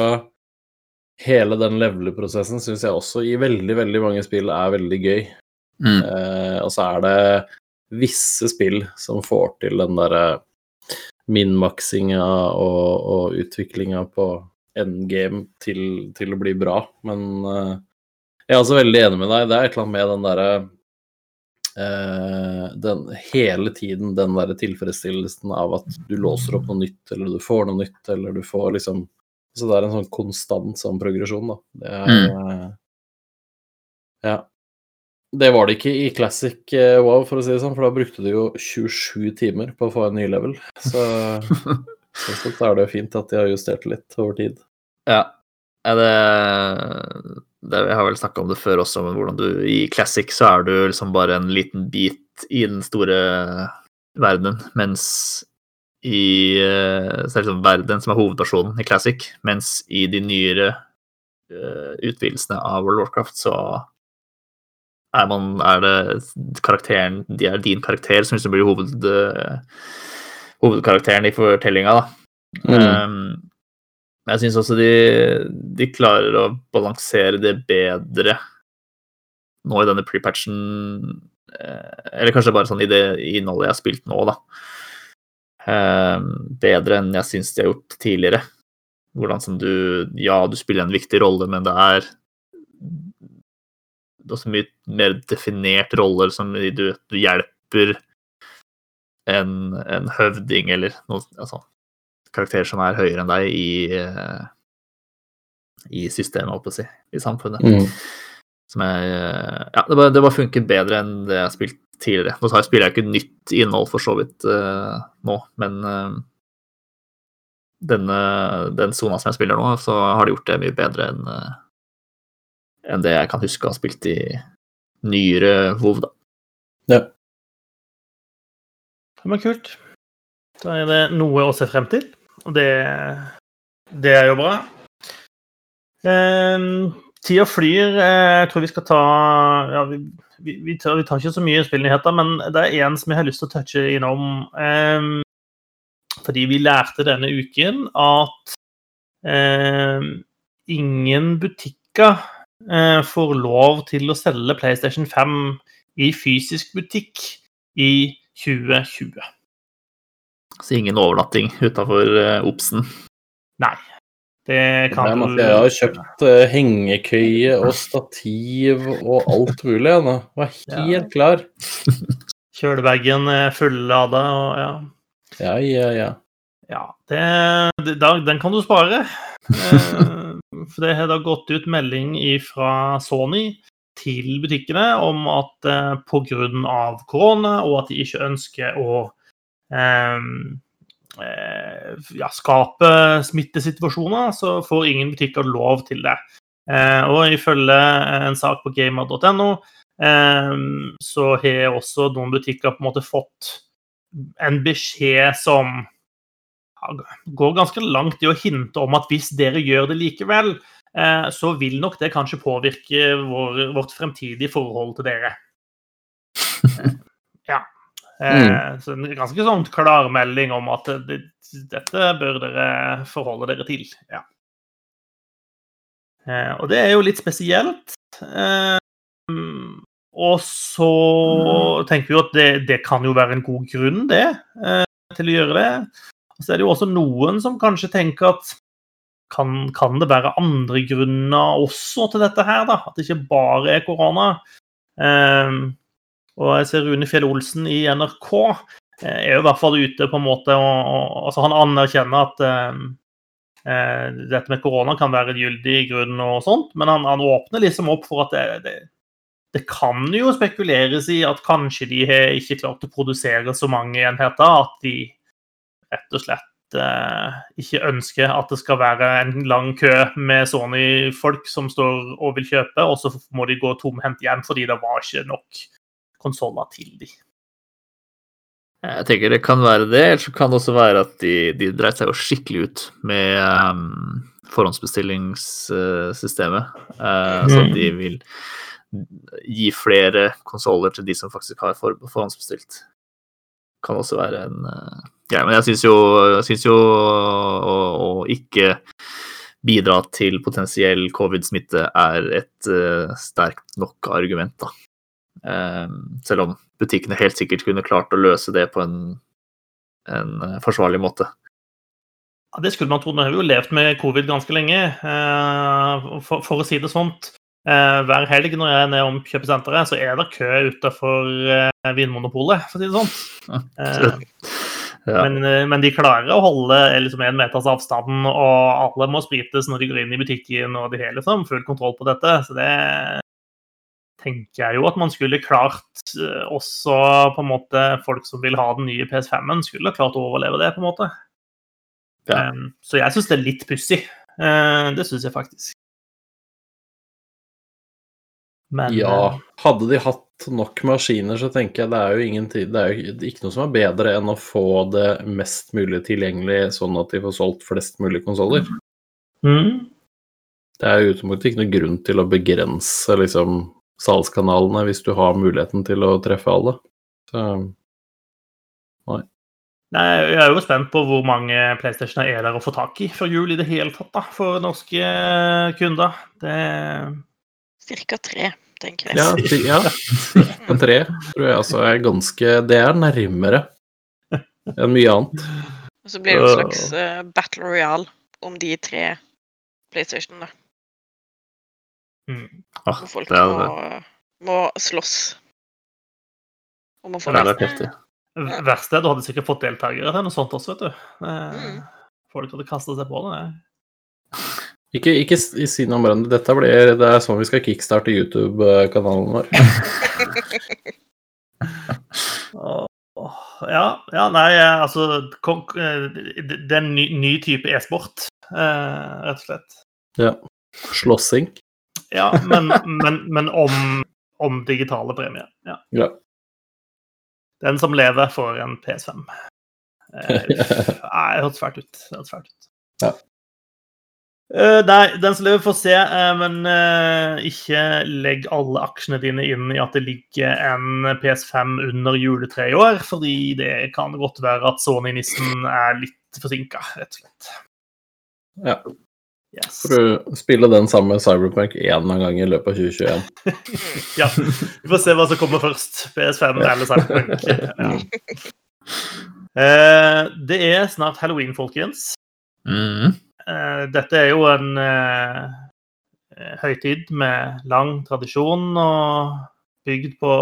hele den levelprosessen syns jeg også i veldig, veldig mange spill er veldig gøy. Mm. Uh, og så er det visse spill som får til den derre minmaksinga og, og utviklinga på endgame til, til, å bli bra. Men uh, jeg er også veldig enig med deg. Det er et eller annet med den derre uh, den, Hele tiden den derre tilfredsstillelsen av at du låser opp noe nytt, eller du får noe nytt, eller du får liksom Så det er en sånn konstant sånn progresjon, da. Det er mm. uh, Ja. Det var det ikke i Classic Wow, for å si det sånn, for da brukte du jo 27 timer på å få en ny level. Så [laughs] Sånn er det fint at de har justert litt over tid. Ja. ja det, det, Jeg har vel snakka om det før også, men hvordan du I Classic så er du liksom bare en liten bit i den store verdenen, mens i Så er det liksom verden som er hovedpersonen i Classic, mens i de nyere uh, utvidelsene av World Warcraft så er, man, er det karakteren De er din karakter som liksom blir hoved, uh, hovedkarakteren i fortellinga, da. Mm. Um, jeg syns også de, de, klarer å balansere det bedre nå i denne pre-patchen eh, Eller kanskje bare sånn i det innholdet jeg har spilt nå, da. Um, bedre enn jeg syns de har gjort tidligere. Hvordan som du Ja, du spiller en viktig rolle, men det det er også mye mer definert roller som du, du hjelper en, en høvding eller noen altså, karakterer som er høyere enn deg i, uh, i systemet, holdt på å si, i samfunnet. Mm. Som jeg Ja, det bare, det bare, funker bedre enn det jeg har spilt tidligere. Nå spiller jeg ikke nytt innhold for så vidt uh, nå, men uh, denne, den sona som jeg spiller nå, så har de gjort det mye bedre enn enn det jeg kan huske å ha spilt i nyere WoW, da. Ja. Det var kult. Da er det noe å se frem til, og det, det er jo bra. Eh, Tida flyr. Jeg tror vi skal ta ja, vi, vi, vi, tar, vi, tar, ikke så mye spillnyheter, men det er én som jeg har lyst til å touche innom. Eh, fordi vi lærte denne uken at eh, ingen butikker eh, får lov til å selge PlayStation 5 i fysisk butikk i 2020. Så ingen overnatting utafor Obsen. Nei. Det kan Nei, jeg har kjøpt eh, hengekøye og stativ og alt mulig. Jeg. Var helt Ja. klar. [laughs] Kjølebagen er fullada og ja. Ja, ja, ja. Ja, det, det, da, den kan du spare. [laughs] Eh, for det har da gått ut melding fra Sony til butikkene om at eh, pga. korona og at de ikke ønsker å eh, eh, ja, skape smittesituasjoner, så får ingen butikker lov til det. Eh, og ifølge en sak på gamer.no eh, så har også noen butikker på en måte fått en beskjed som går ganske langt i å hinte om at hvis dere gjør det likevel, så vil nok det kanskje påvirke vår, vårt fremtidige forhold til dere. [laughs] Eh, ja. Mm. Så en ganske sånn klarmelding om at det, dette bør dere forholde dere til. Ja. Eh, Og det er jo litt spesielt. Eh, Og så tenker vi jo at det, det kan jo være en god grunn, det, eh, til å gjøre det. Og så er det jo også noen som kanskje tenker at kan, kan det være andre grunner også til dette her, da? At det ikke bare er korona? Um, og jeg ser Rune Fjell Olsen i NRK eh, er jo i hvert fall ute på en måte og, og altså Han anerkjenner at um, uh, dette med korona kan være en gyldig grunn og sånt, men han, han åpner liksom opp for at det, det, det kan jo spekuleres i at kanskje de har ikke klart å produsere så mange enheter at de rett og slett eh, ikke ønsker at det skal være en lang kø med Sony-folk som står og vil kjøpe, og så må de gå tomhendt hjem fordi det var ikke nok konsoller til de. Jeg tenker det kan være det, eller så kan det også være at de, de dreit seg jo skikkelig ut med um, forhåndsbestillingssystemet. Uh, Så Mhm. de vil gi flere konsoller til de som faktisk har for, forhåndsbestilt. Kan også være en uh, greie. Men jeg syns jo, jo å, å ikke bidra til potensiell covid-smitte er et uh, sterkt nok argument, da. Um, selv om butikkene helt sikkert kunne klart å løse det på en, en eh, forsvarlig måte. Ja, det skulle man tro. Nå har vi jo levd med covid ganske lenge. uh, For, for å si det sånt. Uh, Hver helg når jeg er nede om kjøpesenteret, så er det kø utenfor Vinmonopolet, for å si det sånn. [laughs] Eh, Ja. Men, eh, men de klarer å holde eh, liksom en meters avstand, og alle må sprites når de går inn i butikken, og de har liksom full kontroll på dette. Så det tenker jeg jo at man skulle klart eh, også på en måte folk som vil ha den nye PS5-en, skulle klart å overleve det, på en måte. Ja. Um, så jeg syns det er litt pussig. Uh, det syns jeg faktisk. Men Ja, hadde de hatt nok maskiner, så tenker jeg det er jo ingen tid, det er jo ikke noe som er bedre enn å få det mest mulig tilgjengelig, sånn at de får solgt flest mulig konsoller. mm, Det er jo utelukkende ikke noe grunn til å begrense liksom, salgskanalene hvis du har muligheten til å treffe alle. Så, Nei, jeg er jo spent på hvor mange PlayStationer er der å få tak i før jul i det hele tatt, da, for norske kunder. Det Cirka tre, tenker jeg. ja, ti- ja, [laughs] cirka tre tror jeg altså er ganske Det er nærmere enn mye annet. Og så blir det en slags uh, battle royale om de tre PlayStationene. mm. Ah, Hvor folk det er må, det. må slåss om å få Det Det mest. heftig. Verst er du hadde sikkert fått deltakere til noe sånt også, vet du. Eh, Mm. Folk hadde kasta seg på det. Ikke, ikke si noe om hverandre. Dette blir, det er sånn vi skal kickstarte YouTube-kanalen vår. Ja, ja, nei, eh, altså eh, Det er en ny, ny type e-sport, eh, rett og slett. Ja. Slåssing. Ja, men, men, men om, om digitale premier. Ja. Ja. Den som lever, får en PS5. Eh, [laughs] nei, det hørtes fælt ut. Det hørtes fælt ut. Ja. Eh, nei, den som lever, får se, eh, men eh, ikke legg alle aksjene dine inn i at det ligger en PS5 under juletreet i år, fordi det kan godt være at Sony-nissen er litt forsinka, rett og slett. Ja. Yes. Får du spille den samme Cyberpunk én gang i løpet av 2021. [laughs] Ja, vi får se hva som kommer først. PS5 eller Cyberpunk. [laughs] Ja. Eh, det er snart halloween, folkens. Mhm. Eh, dette er jo en eh, høytid med lang tradisjon og bygd på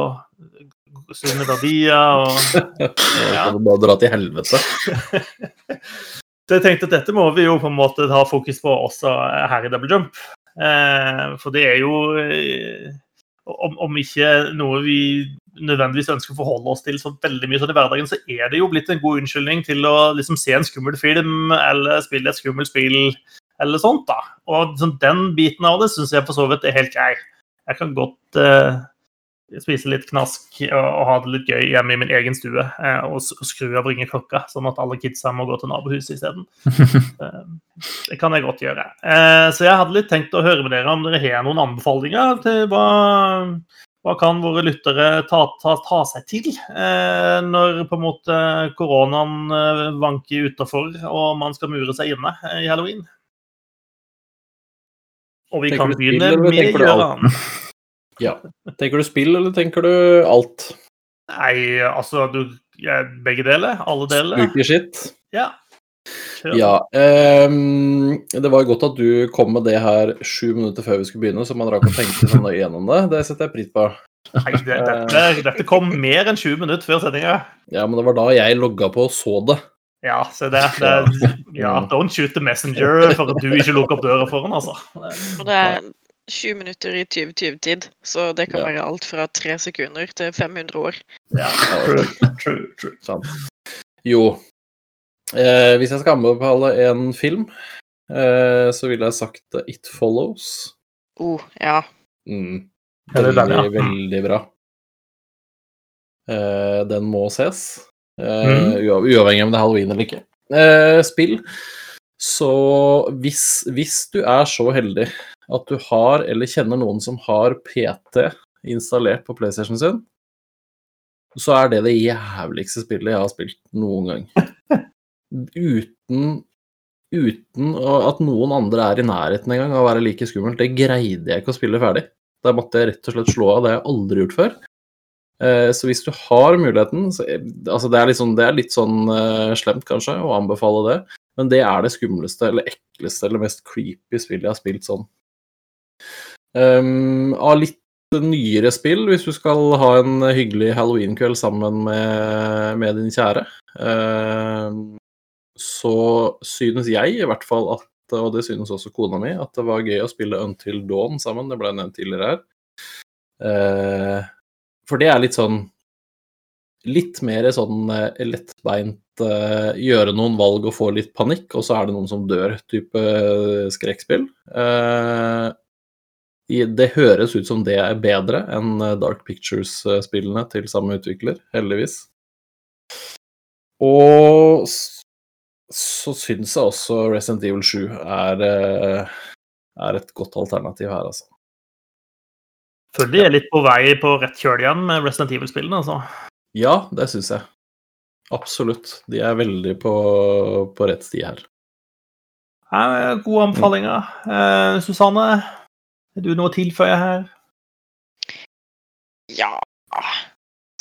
sunne verdier og [laughs] Ja. Du bare dra til helvete. [laughs] Så jeg tenkte at dette må vi jo på en måte ha fokus på også her i Double Jump. Eh, for det er jo eh, om, om ikke noe vi nødvendigvis ønsker å forholde oss til så veldig mye sånn i hverdagen, så er det jo blitt en god unnskyldning til å liksom se en skummel film eller spille et skummelt spill eller sånt. da. Og sånn, den biten av det syns jeg for så vidt er helt grei. Jeg kan godt uh, spise litt knask og, og ha det litt gøy hjemme i min egen stue uh, og og skru av ringeklokka, sånn at alle kidsa må gå til nabohuset isteden. uh, [laughs] Det kan jeg godt gjøre. Eh, Så jeg hadde litt tenkt å høre med dere om dere har noen anbefalinger til hva, hva kan våre lyttere ta, ta, ta seg til eh, når på en måte koronaen eh, vanker utafor og man skal mure seg inne eh, i halloween. Og vi Tenker kan begynne med Gøran. [laughs] Ja. Tenker du spill, eller tenker du alt? Nei, altså du, Begge deler? Alle deler? Spooky shit? Ja. Ja. Um, det var godt at du kom med det her sju minutter før vi skulle begynne, så man rakk å tenke sånn nøye gjennom det. Det setter jeg pris på. Nei, det, dette, dette kom mer enn 20 minutter før sendinga. Ja, men det var da jeg logga på og så det. Ja, se det, det ja, Don't shoot the messenger for at du ikke lukker opp døra for han, altså. Og det er 20 minutter i 2020-tid, så det kan Ja. være alt fra tre sekunder til 500 år. Ja, true, true, true. Sant. Jo. Eh, hvis jeg skal anbefale en film, eh, så ville jeg sagt It Follows. Oh, ja. Mm. Er Veldig, den, ja. veldig bra. Eh, den må ses. Ua- Uavhengig om det er halloween eller ikke. Eh, spill. Så hvis, hvis du er så heldig at du har, eller kjenner noen som har PT installert på PlayStation sin, så er det det jævligste spillet jeg har spilt noen gang. Uten, uten at noen andre er i nærheten engang av å være like skummelt. Det greide jeg ikke å spille ferdig. Da måtte jeg rett og slett slå av. Det har jeg aldri gjort før. Eh, Så hvis du har muligheten så, altså det, er sånn, det er litt sånn eh, slemt, kanskje, å anbefale det, men det er det skumleste eller ekleste eller mest creepy spillet jeg har spilt sånn. Um, av litt nyere spill, hvis du skal ha en hyggelig halloweenkveld sammen med, med din kjære, eh, så synes jeg i hvert fall at, og det synes også kona mi, at det var gøy å spille Until Dawn sammen. Det ble nevnt tidligere her. Eh, for det er litt sånn Litt mer sånn eh, lettbeint eh, gjøre noen valg og få litt panikk, og så er det noen som dør-type eh, skrekkspill. Eh, det høres ut som det er bedre enn eh, Dark Pictures-spillene til samme utvikler, heldigvis. Og så syns jeg også Resident Evil 7 er, eh, er et godt alternativ her, altså. Føler de er litt på vei på rett kjøl igjen med Resident Evil-spillene. altså. Ja, det syns jeg. Absolutt. De er veldig på, på rett sti her. Gode anbefalinger. Eh, Susanne, er du noe å tilføye her? Ja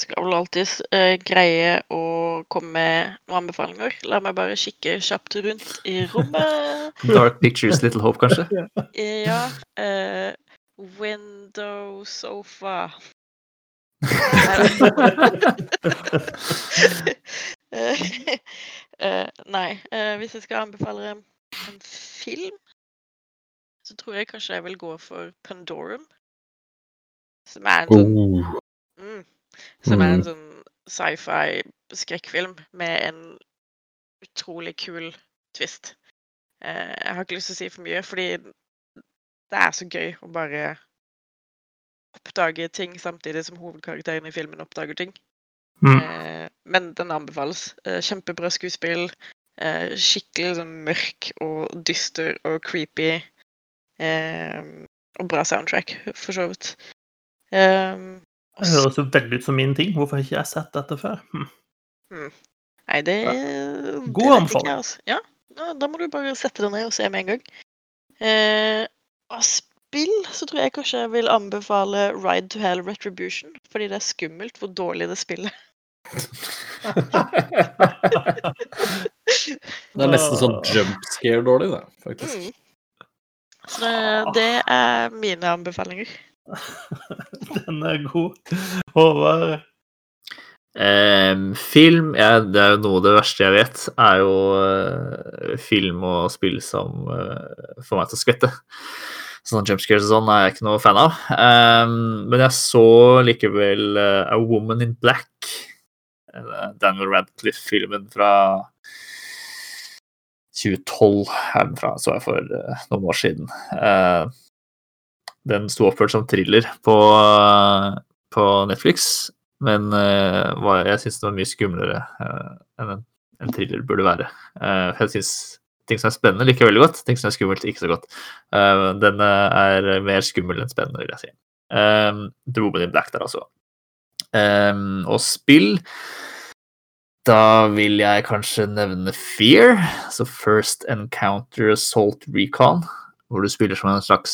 Skal vel alltid eh, greie å komme med noen anbefalinger. La meg bare kikke kjapt rundt i rommet. [laughs] Dark Pictures, Little Hope, kanskje? Ja. Uh, window sofa. [laughs] Eh, nei, Uh, hvis jeg skal anbefale en film, så tror jeg kanskje jeg vil gå for Pandorum. Som er en sånn Oh. Mm. Som er en Mm. sånn sci-fi skrekkfilm med en utrolig kul twist. Eh, jeg har ikke lyst til å si for mye, fordi det er så gøy å bare oppdage ting samtidig som hovedkarakteren i filmen oppdager ting. Mm. Eh, men den anbefales. Eh, kjempebra skuespill. Eh, skikkelig sånn mørk og dyster og creepy. Eh, og bra soundtrack, for så vidt. Um, Det høres jo veldig ut som min ting. Hvorfor har ikke jeg sett dette før? Hm. Nei, det, Ja. God anbefaling. altså. Ja, ja, da må du bare sette deg ned og se med en gang. Eh, av spill så tror jeg kanskje jeg vil anbefale Ride to Hell Retribution, fordi det er skummelt hvor dårlig det spillet. [laughs] Det er nesten sånn jump scare-dårlig, det, faktisk. Mm. Så det, det er mine anbefalinger. [laughs] Den er god. Håvard? Em, film ja, Det er jo noe av det verste jeg vet, er jo eh, film og spill som eh, får meg til å skvette. Sånn jumpscares og sånn er jeg ikke noe fan av. Em, men jeg så likevel eh, A Woman in Black. Daniel Radcliffe-filmen fra 2012 er så jeg for noen år siden. Den sto oppført som thriller på, på Netflix, men uh, jeg syns det var mye skumlere uh, enn en, en thriller burde være. Uh, jeg syns ting som er spennende, liker jeg veldig godt. Ting som er skummelt, ikke så godt. Den eh, er mer skummel enn spennende, vil jeg si. Eh, The Woman in Black der, altså. Eh, og spill Da vil jeg kanskje nevne Fear, så First Encounter Assault Recon, hvor du spiller som en slags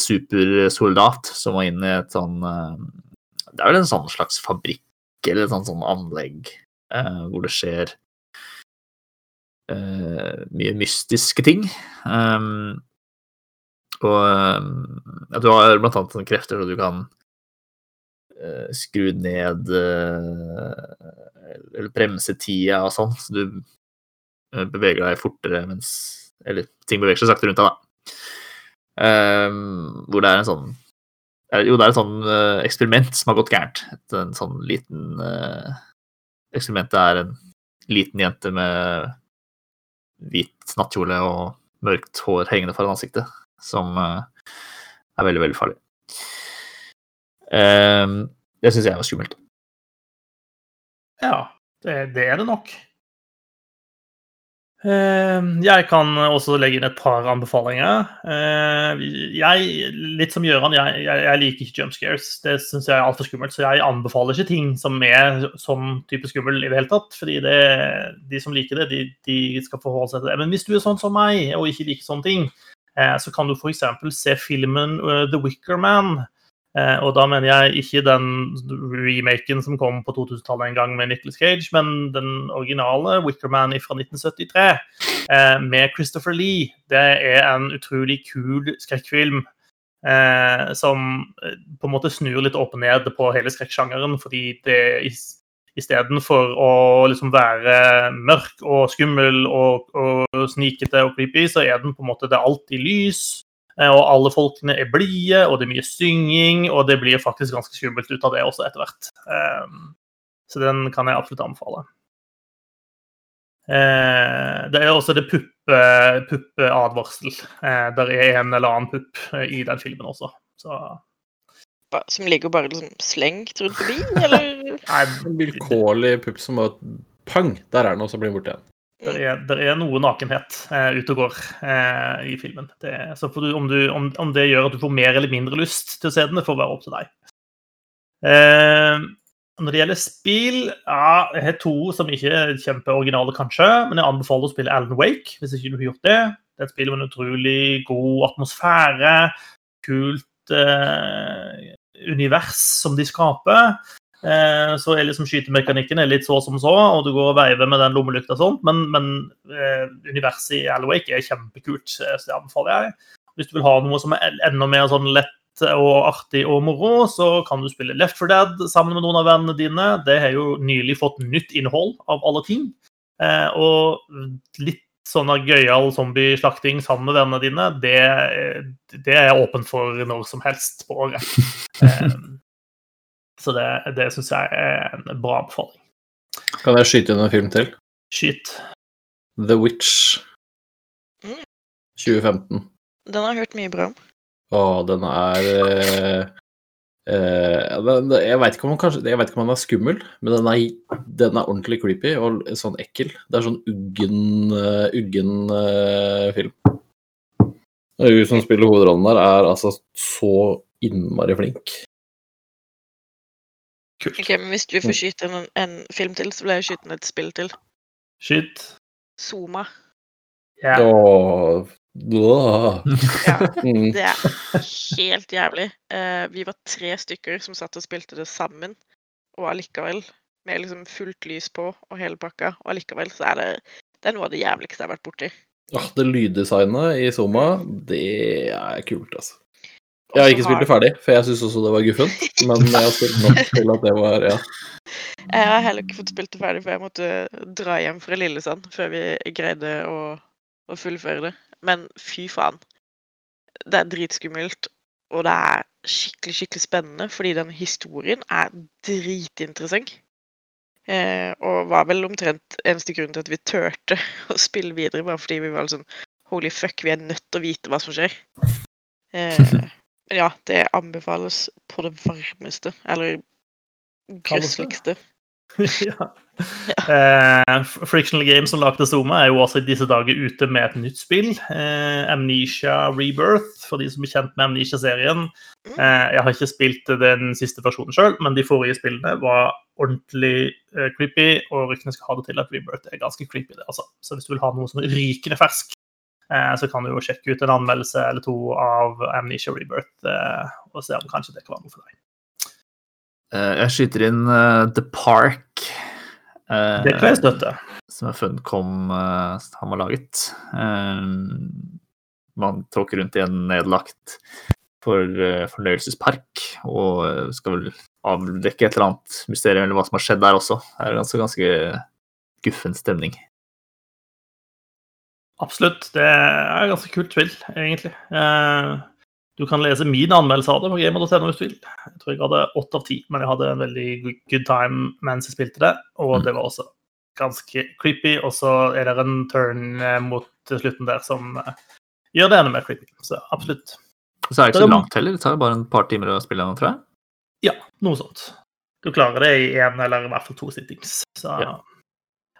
supersoldat som var inne i et sånn Det er vel en sånn slags fabrikk eller et sånt sånn anlegg eh, hvor det skjer eh, mye mystiske ting. Um, og ja, du har blant annet sånne krefter så du kan eh, skru ned eh, eller bremse tida og sånn, så du eh, beveger deg fortere mens Eller ting beveger seg sakte rundt deg, da. Um, hvor det er en sånn eh, Jo, det er et sånn eh, eksperiment som har gått gærent. Et, en sånn liten uh, Eksperimentet er en liten jente med hvit nattkjole og mørkt hår hengende foran ansiktet, som eh, er veldig, veldig farlig. Um, det syns jeg var skummelt. Ja, det, det er det nok. Eh, Jeg kan også legge inn et par anbefalinger. Eh, Jeg, litt som Gjøran, jeg, jeg, jeg liker ikke jump scares. Det syns jeg er altfor skummelt. Så jeg anbefaler ikke ting som er sånn type skummel i det hele tatt. Fordi det, de som liker det, de, de skal forholde seg til det. Men hvis du er sånn som meg og ikke liker sånne ting, eh, så kan du f.eks. se filmen eh, The Wicker Man. Eh, og da mener jeg ikke den remaken som kom på 2000-tallet en gang med Nicholas Cage, men den originale Wickerman fra 1973 eh, med Christopher Lee. Det er en utrolig kul skrekkfilm eh, som eh, på en måte snur litt opp ned på hele skrekksjangeren, fordi det is- istedenfor å liksom være mørk og skummel og, og snikete og creepy, så er den på en måte det alltid lys. Eh, Og alle folkene er blide, og det er mye synging, og det blir faktisk ganske skummelt ut av det også etter hvert. Um, Så den kan jeg absolutt anbefale. Eh, Det er også det puppe- puppeadvarsel. Eh, Der er en eller annen pupp i den filmen også. Så Som ligger bare liksom slengt rundt forbi, eller? [laughs] nei, En vilkårlig pupp som bare pang, der er den, og så blir den borte igjen. Det er, er noe nakenhet eh, ute og går eh, i filmen. Det, så du, om, du, om, om det gjør at du får mer eller mindre lyst til å se den, det får være opp til deg. Eh, når det gjelder spill, ja, jeg har to som ikke er kjempeoriginale, kanskje. Men jeg anbefaler å spille Alan Wake, hvis ikke du har gjort det. Det er et spill med en utrolig god atmosfære, kult eh, univers som de skaper. Eh, så liksom skytemekanikken er litt så som så, og du går og veiver med den lommelykta og sånt, men, men eh, universet i Alawake er kjempekult, eh, så det anbefaler jeg. Hvis du vil ha noe som er enda mer sånn lett og artig og moro, så kan du spille Left 4 Dead sammen med noen av vennene dine. Det har jo nylig fått nytt innhold av alle ting. Eh, og litt sånn gøyal zombieslakting sammen med vennene dine, det, det er jeg åpen for når som helst på året. [laughs] Eh, så det, det syns jeg er en bra anbefaling. Kan jeg skyte inn en film til? Skyt. The Witch Mm. 2015. Den har jeg hørt mye bra om. Å, den er eh, eh, den, jeg veit ikke, om den kanskje- jeg vet ikke om den er skummel, men den er, den er ordentlig creepy og sånn ekkel. Det er sånn uggen, uh, uggen uh, film. Hun som spiller hovedrollen der, er altså så innmari flink. Kult. Ok, men Hvis du får skyte en, en film til, så vil jeg skyte et spill til. Skyt. Zoma. Yeah. Åh. [laughs] Ja, [laughs] Mm. det er helt jævlig. Uh, vi var tre stykker som satt og spilte det sammen, og allikevel, med liksom fullt lys på og hele pakka, og allikevel så er det det er noe av det jævligste jeg har vært borti. Ja, det lyddesignet i Zoma, det er kult, altså. Jeg har ikke spilt det ferdig, for jeg syns også det var guffent. Men jeg har spilt nok til at det var ja. [laughs] Jeg har heller ikke fått spilt det ferdig, for jeg måtte dra hjem fra Lillesand før vi greide å, å fullføre det. Men fy faen. Det er dritskummelt, og det er skikkelig, skikkelig spennende, fordi den historien er dritinteressant. Eh, og var vel omtrent eneste grunn til at vi turte [laughs] å spille videre, bare fordi vi var sånn Holy fuck, vi er nødt til å vite hva som skjer. Eh, ja, det anbefales på det varmeste. Eller grøsseligste. [laughs] ja. Eh, Frictional Games som lagde Zoma, er jo også i disse dager ute med et nytt spill. Eh, Amnesia Rebirth, for de som er kjent med Amnesia-serien. Eh, jeg har ikke spilt den siste versjonen sjøl, men de forrige spillene var ordentlig creepy, og ryktene skal ha det til at Rebirth er ganske creepy. det altså. Så hvis du vil ha noe som er rykende fersk, så kan du jo sjekke ut en anmeldelse eller to av Amnesia Rebirth eh, og se om kanskje det kan være noe for deg. Eh, Jeg skyter inn eh, The Park. eh, Det kan jeg støtte. som er Funcom han har laget. Eh, man tråkker rundt i en nedlagt for, eh, fornøyelsespark og eh, skal vel avdekke et eller annet mysterium eller hva som har skjedd der også. Det er ganske, ganske guffen stemning. Absolutt. Det er et ganske kult spill, egentlig. Eh, Du kan lese min anmeldelse av det på gamer.no-spill. Jeg tror jeg hadde åtte av ti, men jeg hadde en veldig good time mens jeg spilte det. Og Mm. det var også ganske creepy. Og så er det en turn eh, mot slutten der som eh, gjør det enda mer creepy. Så absolutt. Så er det ikke så langt heller. Det tar bare en par timer å spille den, tror jeg. Ja, noe sånt. Du klarer det i én eller i hvert fall to sittings. Så Ja.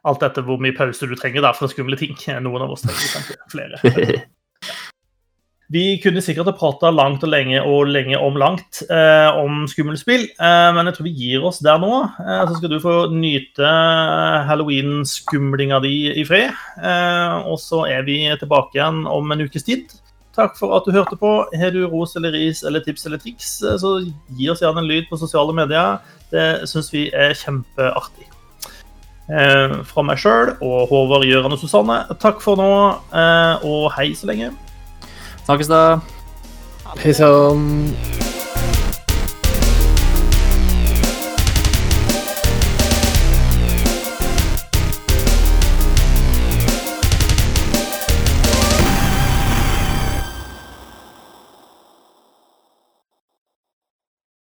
Alt etter hvor mye pause du trenger da for skumle ting. [laughs] Noen av oss trenger kanskje flere. [laughs] Vi kunne sikkert ha prata langt og lenge og lenge om langt eh, om skummelspill, eh, men jeg tror vi gir oss der nå. Eh, så skal du få nyte halloween-skumlinga di i fred. Eh, og så er vi tilbake igjen om en ukes tid. Takk for at du hørte på. Har du ros eller ris eller tips eller triks, eh, så gi oss gjerne en lyd på sosiale medier. Det syns vi er kjempeartig. Eh, fra meg sjøl og Håvard, Gjøran og Susanne, takk for nå, eh, og hei så lenge. Snakkes da. Hei sann.